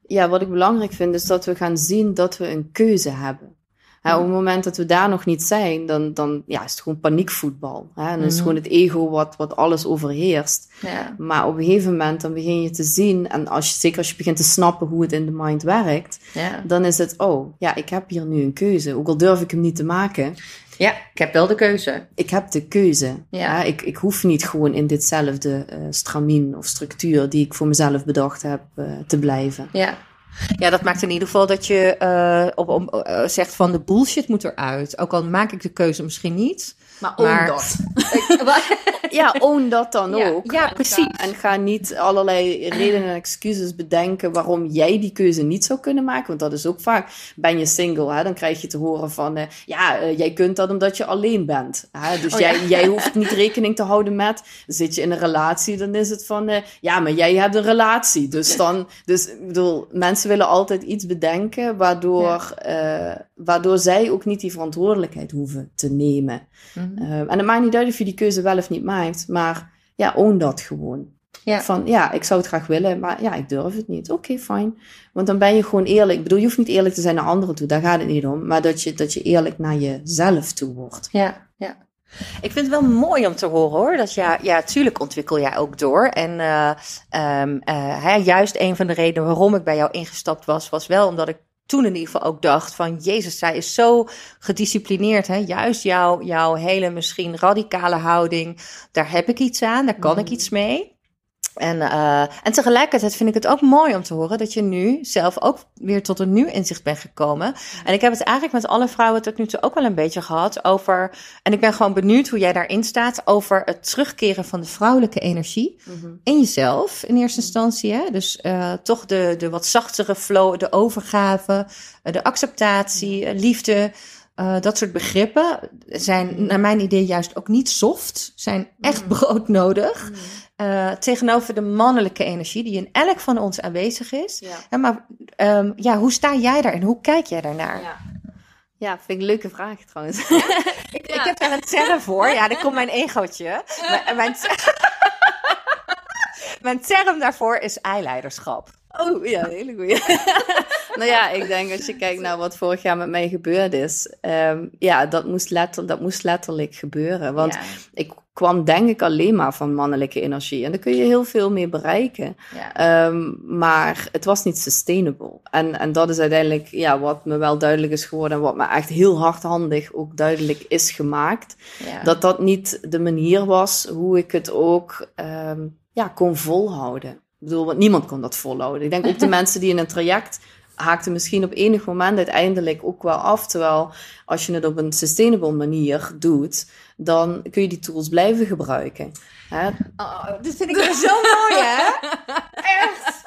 ja, wat ik belangrijk vind, is dat we gaan zien dat we een keuze hebben. Hè, op het moment dat we daar nog niet zijn, dan, dan ja, is het gewoon paniekvoetbal. Hè? En dan is het Mhm. gewoon het ego wat, wat alles overheerst. Ja. Maar op een gegeven moment dan begin je te zien, en als je, zeker als je begint te snappen hoe het in de mind werkt, Ja. dan is het, oh, ja, ik heb hier nu een keuze. Ook al durf ik hem niet te maken, ja, ik heb wel de keuze. ik heb de keuze. Ja. Hè, Ik, ik hoef niet gewoon in ditzelfde eh stramien of structuur die ik voor mezelf bedacht heb eh, te blijven. Ja. Ja, dat maakt in ieder geval dat je eh, op, op, eh, zegt van de bullshit moet eruit. Ook al maak ik de keuze misschien niet. Maar Maar- dat. ja, own dat dan Ja, ook. ja, En precies. ga- en ga niet allerlei redenen en excuses bedenken waarom jij die keuze niet zou kunnen maken. Want dat is ook vaak, ben je single, hè, dan krijg je te horen van, eh, ja, eh, jij kunt dat omdat je alleen bent. Hè? Dus Oh, jij, ja. jij hoeft niet rekening te houden met, zit je in een relatie, dan is het van, eh, ja, maar jij hebt een relatie. Dus dan, dus ik bedoel, mensen willen altijd iets bedenken waardoor, waardoor zij ook niet die verantwoordelijkheid hoeven te nemen. Mhm. En het maakt niet uit of je die keuze wel of niet maakt, maar ja, own dat gewoon. Ja. Van ja, ik zou het graag willen, maar ja, ik durf het niet. Oké, fijn. Want dan ben je gewoon eerlijk. Ik bedoel, je hoeft niet eerlijk te zijn naar anderen toe, daar gaat het niet om. Maar dat je, dat je eerlijk naar jezelf toe wordt. Ja, ja. Ik vind het wel mooi om te horen hoor. Dat ja, ja, tuurlijk ontwikkel jij ook door. En eh, ehm, eh, hè, juist een van de redenen waarom ik bij jou ingestapt was, was wel omdat ik toen in ieder geval ook dacht van Jezus, zij is zo gedisciplineerd. Hè? Juist jouw, jouw hele misschien radicale houding, daar heb ik iets aan, daar kan ik iets mee. En, eh, en tegelijkertijd vind ik het ook mooi om te horen dat je nu zelf ook weer tot een nieuw inzicht bent gekomen. En ik heb het eigenlijk met alle vrouwen tot nu toe ook wel een beetje gehad over. En ik ben gewoon benieuwd hoe jij daarin staat over het terugkeren van de vrouwelijke energie in jezelf in eerste instantie. Hè? Dus eh, toch de, de wat zachtere flow, de overgave, eh, de acceptatie, liefde. dat soort begrippen zijn naar mijn idee juist ook niet soft, zijn echt broodnodig. Eh, tegenover de mannelijke energie die in elk van ons aanwezig is. Ja. Maar ehm, ja, hoe sta jij daarin? Hoe kijk jij daarnaar? Ja. Ja, vind ik een leuke vraag trouwens. Ik, ik heb daar een term voor. Ja, daar komt mijn egootje. Mijn, mijn, mijn term daarvoor is eileiderschap. Oh ja, hele goeie. nou ja, ik denk als je kijkt naar wat vorig jaar met mij gebeurd is. ehm, ja, dat moest, letter, dat moest letterlijk gebeuren. Want Ja. ik kwam denk ik alleen maar van mannelijke energie. En daar kun je heel veel mee bereiken. Ja. Ehm, maar het was niet sustainable. En, en dat is uiteindelijk ja, wat me wel duidelijk is geworden. En wat me echt heel hardhandig ook duidelijk is gemaakt. Ja. Dat dat niet de manier was hoe ik het ook ehm, ja, kon volhouden. Ik bedoel, want niemand kon dat volhouden. Ik denk ook de mensen die in een traject haakten misschien op enig moment uiteindelijk ook wel af. Terwijl als je het op een sustainable manier doet, dan kun je die tools blijven gebruiken. Hè? Oh, dit vind ik weer zo mooi, hè? Echt.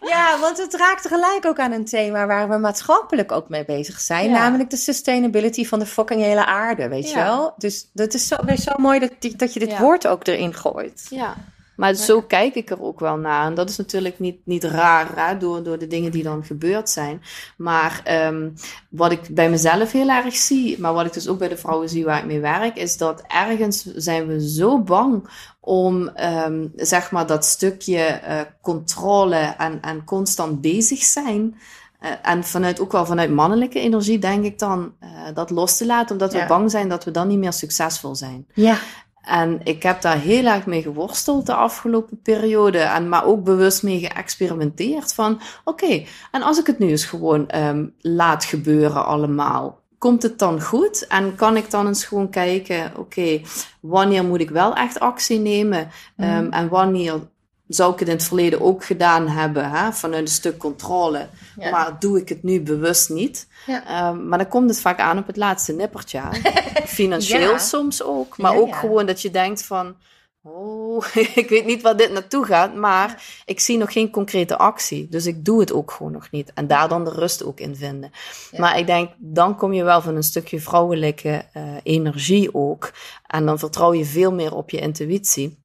Ja, want het raakt tegelijk ook aan een thema waar we maatschappelijk ook mee bezig zijn. Ja. Namelijk de sustainability van de fucking hele aarde, weet je wel? Dus dat is zo, weer zo mooi dat, dat je dit Ja. woord ook erin gooit. Ja. Maar zo kijk ik er ook wel naar. En dat is natuurlijk niet, niet raar hè, door, door de dingen die dan gebeurd zijn. Maar ehm, wat ik bij mezelf heel erg zie, maar wat ik dus ook bij de vrouwen zie waar ik mee werk, is dat ergens zijn we zo bang om ehm, zeg maar dat stukje eh, controle en, en constant bezig zijn. eh, en vanuit, ook wel vanuit mannelijke energie, denk ik dan, eh, dat los te laten, omdat we bang zijn dat we dan niet meer succesvol zijn. Ja. En ik heb daar heel erg mee geworsteld de afgelopen periode. En maar ook bewust mee geëxperimenteerd. Van oké, en als ik het nu eens gewoon ehm, laat gebeuren allemaal. Komt het dan goed? En kan ik dan eens gewoon kijken, oké, wanneer moet ik wel echt actie nemen? Ehm, en wanneer zou ik het in het verleden ook gedaan hebben, hè, vanuit een stuk controle. Ja. Maar doe ik het nu bewust niet? Ja. Ehm, maar dan komt het vaak aan op het laatste nippertje. Financieel Ja. soms ook, maar ook gewoon dat je denkt van... Oh, ik weet niet waar dit naartoe gaat, maar ik zie nog geen concrete actie. Dus ik doe het ook gewoon nog niet. En daar dan de rust ook in vinden. Ja. Maar ik denk, dan kom je wel van een stukje vrouwelijke eh, energie ook. En dan vertrouw je veel meer op je intuïtie.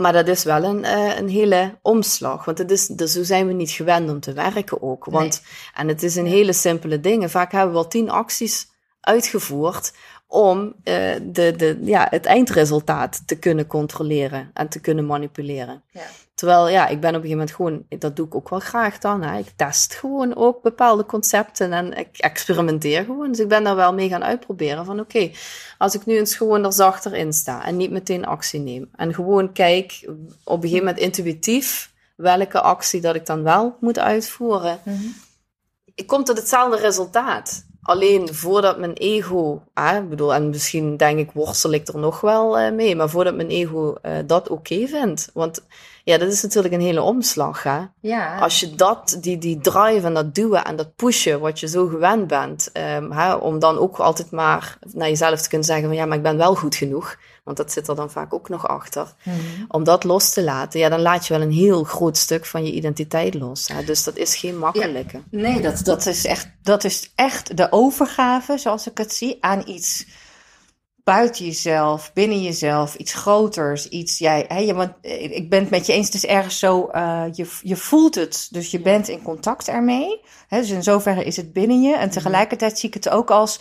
Maar dat is wel een, eh, een hele omslag. Want het is, dus zo zijn we niet gewend om te werken ook. Want, En het is een hele simpele dingen. Vaak hebben we wel tien acties uitgevoerd om eh, de, de, ja, het eindresultaat te kunnen controleren en te kunnen manipuleren. Ja. Terwijl, ja, ik ben op een gegeven moment gewoon, dat doe ik ook wel graag dan. Hè. Ik test gewoon ook bepaalde concepten en ik experimenteer gewoon. Dus ik ben daar wel mee gaan uitproberen van, oké, als ik nu eens gewoon er zachter in sta en niet meteen actie neem. En gewoon kijk, op een gegeven moment intuïtief, welke actie dat ik dan wel moet uitvoeren. Ik kom tot hetzelfde resultaat. Alleen voordat mijn ego, ik bedoel, en misschien denk ik, worstel ik er nog wel eh, mee, maar voordat mijn ego eh, dat oké vindt. Want ja, dat is natuurlijk een hele omslag. Hè? Ja. Als je dat, die, die drive en dat duwen en dat pushen, wat je zo gewend bent, ehm, hè, om dan ook altijd maar naar jezelf te kunnen zeggen van ja, maar ik ben wel goed genoeg. Want dat zit er dan vaak ook nog achter. Om dat los te laten, ja, dan laat je wel een heel groot stuk van je identiteit los. Hè? Dus dat is geen makkelijke. Nee, dat, dat, is echt, dat is echt de overgave, zoals ik het zie, aan iets buiten jezelf, binnen jezelf, iets groters, iets jij. Hè, je, want eh, ik ben het met je eens, het is ergens zo, eh, je, je voelt het, dus je bent in contact ermee. Hè, dus in zoverre is het binnen je. En tegelijkertijd zie ik het ook als.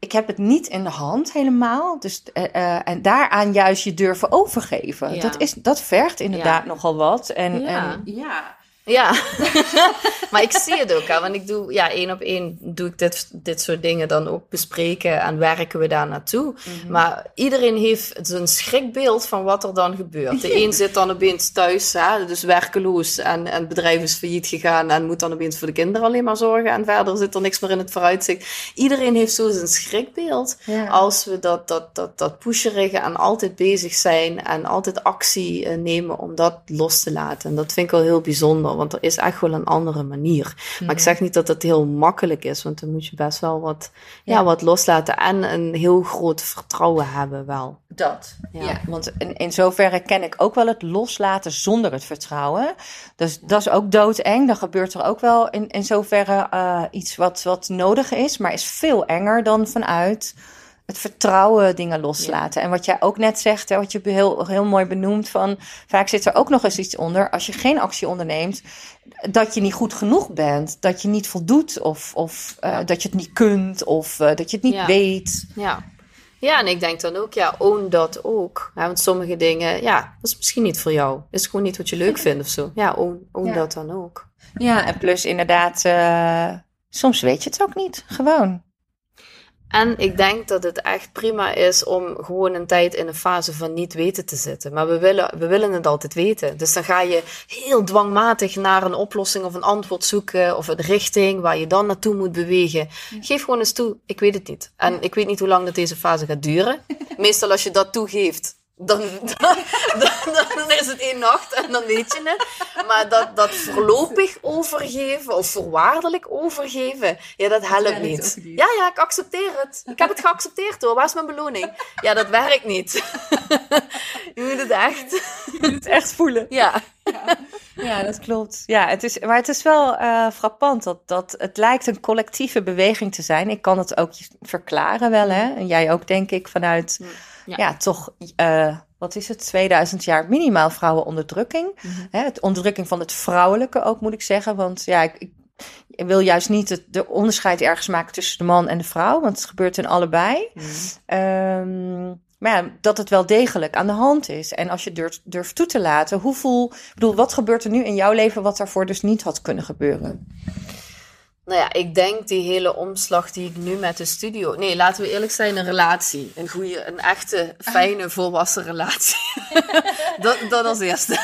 Ik heb het niet in de hand helemaal. Dus, eh, eh, en daaraan juist je durven overgeven. Ja. Dat, is, dat vergt inderdaad Ja. nogal wat. En, Ja. en, ja. Ja, maar ik zie het ook, want ik doe, ja, één op één doe ik dit, dit soort dingen dan ook bespreken en werken we daar naartoe. Maar iedereen heeft zijn schrikbeeld van wat er dan gebeurt. De een zit dan opeens thuis, hè, dus werkeloos en, en het bedrijf is failliet gegaan en moet dan opeens voor de kinderen alleen maar zorgen en verder zit er niks meer in het vooruitzicht. Iedereen heeft zo zijn schrikbeeld. Ja. Als we dat, dat, dat, dat pusherige en altijd bezig zijn en altijd actie eh, nemen om dat los te laten. En dat vind ik wel heel bijzonder, want er is echt wel een andere manier. Maar ik zeg niet dat het heel makkelijk is, want dan moet je best wel wat, ja. Ja. wat loslaten en een heel groot vertrouwen hebben wel. Dat, Ja. ja. want in, in zoverre ken ik ook wel het loslaten zonder het vertrouwen. Dus dat is ook doodeng. Dan gebeurt er ook wel in, in zoverre eh, iets wat, wat nodig is, maar is veel enger dan vanuit het vertrouwen dingen loslaten. En wat jij ook net zegt, hè, wat je heel, heel mooi benoemt, van vaak zit er ook nog eens iets onder. Als je geen actie onderneemt, dat je niet goed genoeg bent, dat je niet voldoet, of, of eh, dat je het niet kunt, of eh, dat je het niet Ja. weet. Ja. Ja, en ik denk dan ook, ja, own dat ook. Ja, want sommige dingen, ja, dat is misschien niet voor jou. is gewoon niet wat je leuk vindt of zo. Ja, own, own dat dan ook. Ja, en plus inderdaad, eh, soms weet je het ook niet. Gewoon. En ik denk dat het echt prima is om gewoon een tijd in een fase van niet weten te zitten. Maar we willen, we willen het altijd weten. Dus dan ga je heel dwangmatig naar een oplossing of een antwoord zoeken of een richting waar je dan naartoe moet bewegen. Geef gewoon eens toe, ik weet het niet. En ik weet niet hoe lang dat deze fase gaat duren. Meestal als je dat toegeeft, dan, dan, dan, dan is het één nacht en dan weet je het. Maar dat, dat voorlopig overgeven of voorwaardelijk overgeven, ja, dat helpt niet. Ja, ja, ik accepteer het. Ik heb het geaccepteerd hoor. Waar is mijn beloning? Ja, dat werkt niet. Je moet het echt. Je moet het echt voelen. Ja. Ja, dat klopt. Ja, het is, maar het is wel eh, frappant dat, dat het lijkt een collectieve beweging te zijn. Ik kan het ook verklaren wel, hè? En jij ook, denk ik, vanuit, Ja. ja, toch, eh, wat is het, 2000 jaar minimaal vrouwenonderdrukking. Hè, het onderdrukking van het vrouwelijke ook, moet ik zeggen. Want ja, ik, ik wil juist niet het de onderscheid ergens maken tussen de man en de vrouw, want het gebeurt in allebei. Ehm, maar ja, dat het wel degelijk aan de hand is. En als je durft, durft toe te laten, hoeveel... Ik bedoel, wat gebeurt er nu in jouw leven wat daarvoor dus niet had kunnen gebeuren? Nou ja, ik denk die hele omslag die ik nu met de studio. Nee, laten we eerlijk zijn, een relatie. Een goede, een echte, fijne, volwassen relatie. dat, dat als eerste.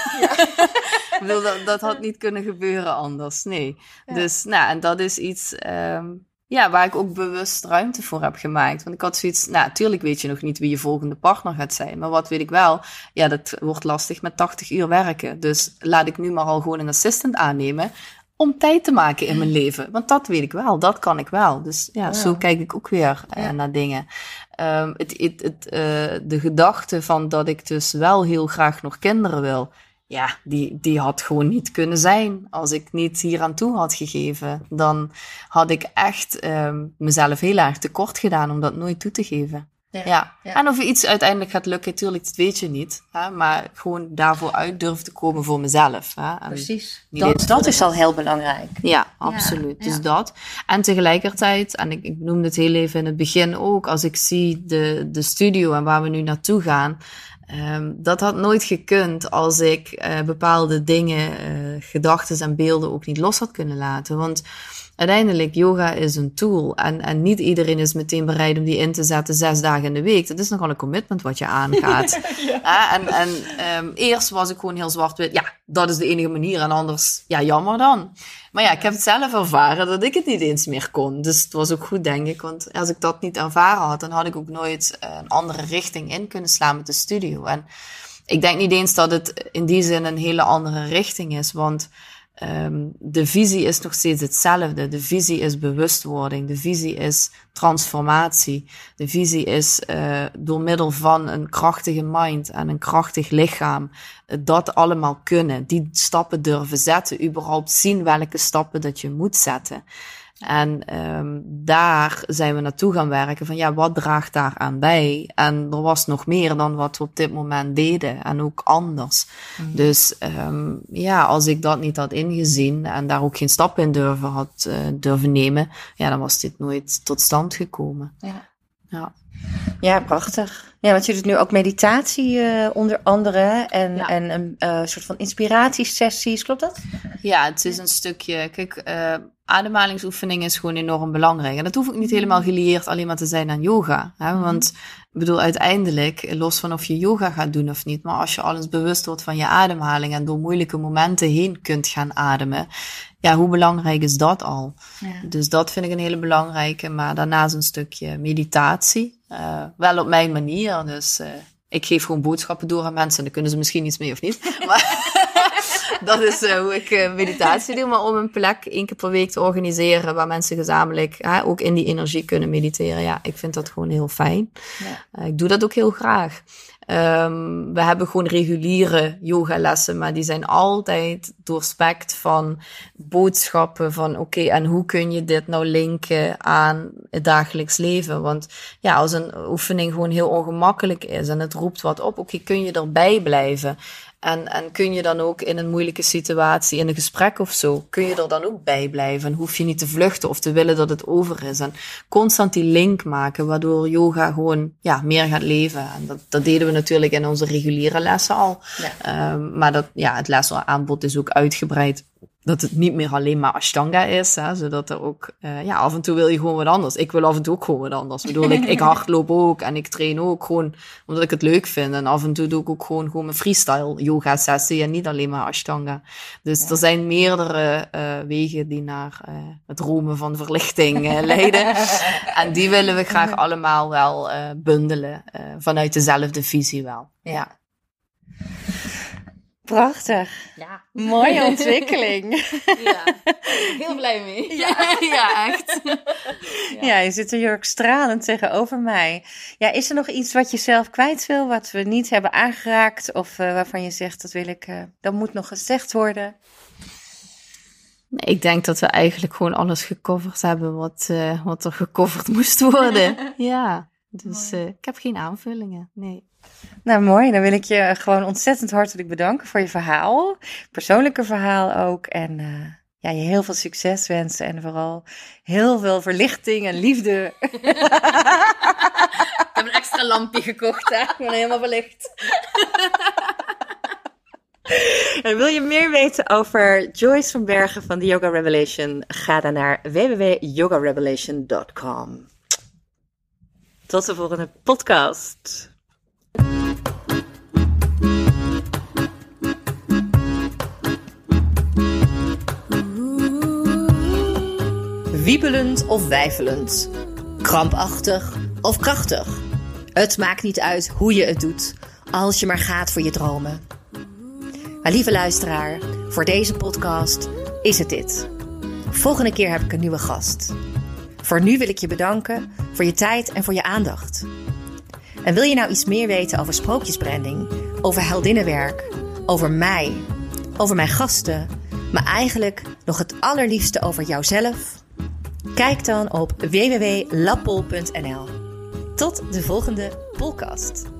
Ik bedoel, dat, dat had niet kunnen gebeuren anders. Nee. Dus, nou, en dat is iets. ehm, ja, waar ik ook bewust ruimte voor heb gemaakt. Want ik had zoiets, nou, natuurlijk weet je nog niet wie je volgende partner gaat zijn. Maar wat weet ik wel? Ja, dat wordt lastig met 80 uur werken. Dus laat ik nu maar al gewoon een assistant aannemen om tijd te maken in mijn leven. Want dat weet ik wel, dat kan ik wel. Dus ja, zo kijk ik ook weer eh, Ja. naar dingen. Ehm, het, het, het, eh, de gedachte van dat ik dus wel heel graag nog kinderen wil, ja, die, die had gewoon niet kunnen zijn als ik niet hier aan toe had gegeven. Dan had ik echt ehm, mezelf heel erg tekort gedaan om dat nooit toe te geven. Ja. ja. en of iets uiteindelijk gaat lukken, tuurlijk, dat weet je niet. Hè? Maar gewoon daarvoor uit durven te komen voor mezelf. Hè? En Precies. Dat, is al heel belangrijk. ja, absoluut. Dus dat. En tegelijkertijd, en ik, ik noemde het heel even in het begin ook, als ik zie de, de studio en waar we nu naartoe gaan, ehm, dat had nooit gekund als ik eh, bepaalde dingen, eh, gedachten en beelden ook niet los had kunnen laten. Want uiteindelijk, yoga is een tool. En, en niet iedereen is meteen bereid om die in te zetten zes dagen in de week. Dat is nogal een commitment wat je aangaat. Ja, en en ehm, eerst was ik gewoon heel zwart-wit. Ja, dat is de enige manier. En anders, ja, jammer dan. Maar ja, ik heb het zelf ervaren dat ik het niet eens meer kon. Dus het was ook goed, denk ik. Want als ik dat niet ervaren had, dan had ik ook nooit eh, een andere richting in kunnen slaan met de studio. En ik denk niet eens dat het in die zin een hele andere richting is. Want ehm, de visie is nog steeds hetzelfde. De visie is bewustwording. De visie is transformatie. De visie is uh, door middel van een krachtige mind en een krachtig lichaam uh, dat allemaal kunnen. Die stappen durven zetten. Überhaupt zien welke stappen dat je moet zetten. En um, daar zijn we naartoe gaan werken van ja, wat draagt daar aan bij? En er was nog meer dan wat we op dit moment deden en ook anders. Mm. Dus um, ja, als ik dat niet had ingezien en daar ook geen stap in durven had uh, durven nemen, ja, dan was dit nooit tot stand gekomen. Ja. Ja, ja prachtig. Ja, want je doet nu ook meditatie uh, onder andere en, ja. en een uh, soort van inspiratiesessies, klopt dat? Ja, het is een stukje, kijk, uh, ademhalingsoefening is gewoon enorm belangrijk. En dat hoeft ook niet helemaal gelieerd alleen maar te zijn aan yoga. Hè? Mm. Want ik bedoel, uiteindelijk, los van of je yoga gaat doen of niet, maar als je alles bewust wordt van je ademhaling en door moeilijke momenten heen kunt gaan ademen, ja, hoe belangrijk is dat al? Ja. Dus dat vind ik een hele belangrijke. Maar daarnaast een stukje meditatie. Uh, wel op mijn manier. Dus uh, ik geef gewoon boodschappen door aan mensen. En dan kunnen ze misschien iets mee of niet. Maar dat is uh, hoe ik meditatie doe. Maar om een plek één keer per week te organiseren waar mensen gezamenlijk ook in die energie kunnen mediteren. Ja, ik vind dat gewoon heel fijn. Ja. ik doe dat ook heel graag. Um, we hebben gewoon reguliere yogalessen, maar die zijn altijd doorspekt van boodschappen van oké, en hoe kun je dit nou linken aan het dagelijks leven? Want ja, als een oefening gewoon heel ongemakkelijk is en het roept wat op, oké, kun je erbij blijven? En, en kun je dan ook in een moeilijke situatie, in een gesprek of zo, kun je er dan ook bij blijven? En hoef je niet te vluchten of te willen dat het over is. En constant die link maken, waardoor yoga gewoon ja, meer gaat leven. En dat, dat deden we natuurlijk in onze reguliere lessen al. Ja. Um, maar dat, ja, het lesaanbod is ook uitgebreid dat het niet meer alleen maar Ashtanga is, hè, zodat er ook, uh, ja, af en toe wil je gewoon wat anders. Ik wil af en toe ook gewoon wat anders. Ik bedoel, ik, ik hardloop ook en ik train ook gewoon omdat ik het leuk vind. En af en toe doe ik ook gewoon, gewoon mijn freestyle yoga sessie en niet alleen maar Ashtanga. Dus ja. er zijn meerdere uh, wegen die naar uh, het roemen van verlichting leiden. en die willen we graag allemaal wel bundelen vanuit dezelfde visie wel. Ja. Prachtig. Ja. Mooie ontwikkeling. Ja, heel blij mee. Ja, ja echt. Ja. ja. je zit er heel stralend tegenover mij. Ja, is er nog iets wat je zelf kwijt wil, wat we niet hebben aangeraakt? Of uh, waarvan je zegt, dat wil ik, uh, dat moet nog gezegd worden? Nee, ik denk dat we eigenlijk gewoon alles gecoverd hebben wat, uh, wat er gecoverd moest worden. ja, dus ik heb geen aanvullingen, nee. Nou, mooi. Dan wil ik je gewoon ontzettend hartelijk bedanken voor je verhaal. Persoonlijke verhaal ook. En uh, ja, je heel veel succes wensen. En vooral heel veel verlichting en liefde. ik heb een extra lampje gekocht, hè? Ik ben helemaal verlicht. En wil je meer weten over Joyce van Bergen van de Yoga Revelation? Ga dan naar www.yogarevelation.com. Tot de volgende podcast. Wiebelend of wijfelend, krampachtig of krachtig. Het maakt niet uit hoe je het doet, als je maar gaat voor je dromen. Maar lieve luisteraar, voor deze podcast is het dit. Volgende keer heb ik een nieuwe gast. Voor nu wil ik je bedanken voor je tijd en voor je aandacht. En wil je nou iets meer weten over sprookjesbranding, over heldinnenwerk, over mij, over mijn gasten, maar eigenlijk nog het allerliefste over jouzelf? Kijk dan op www.lappol.nl. Tot de volgende podcast.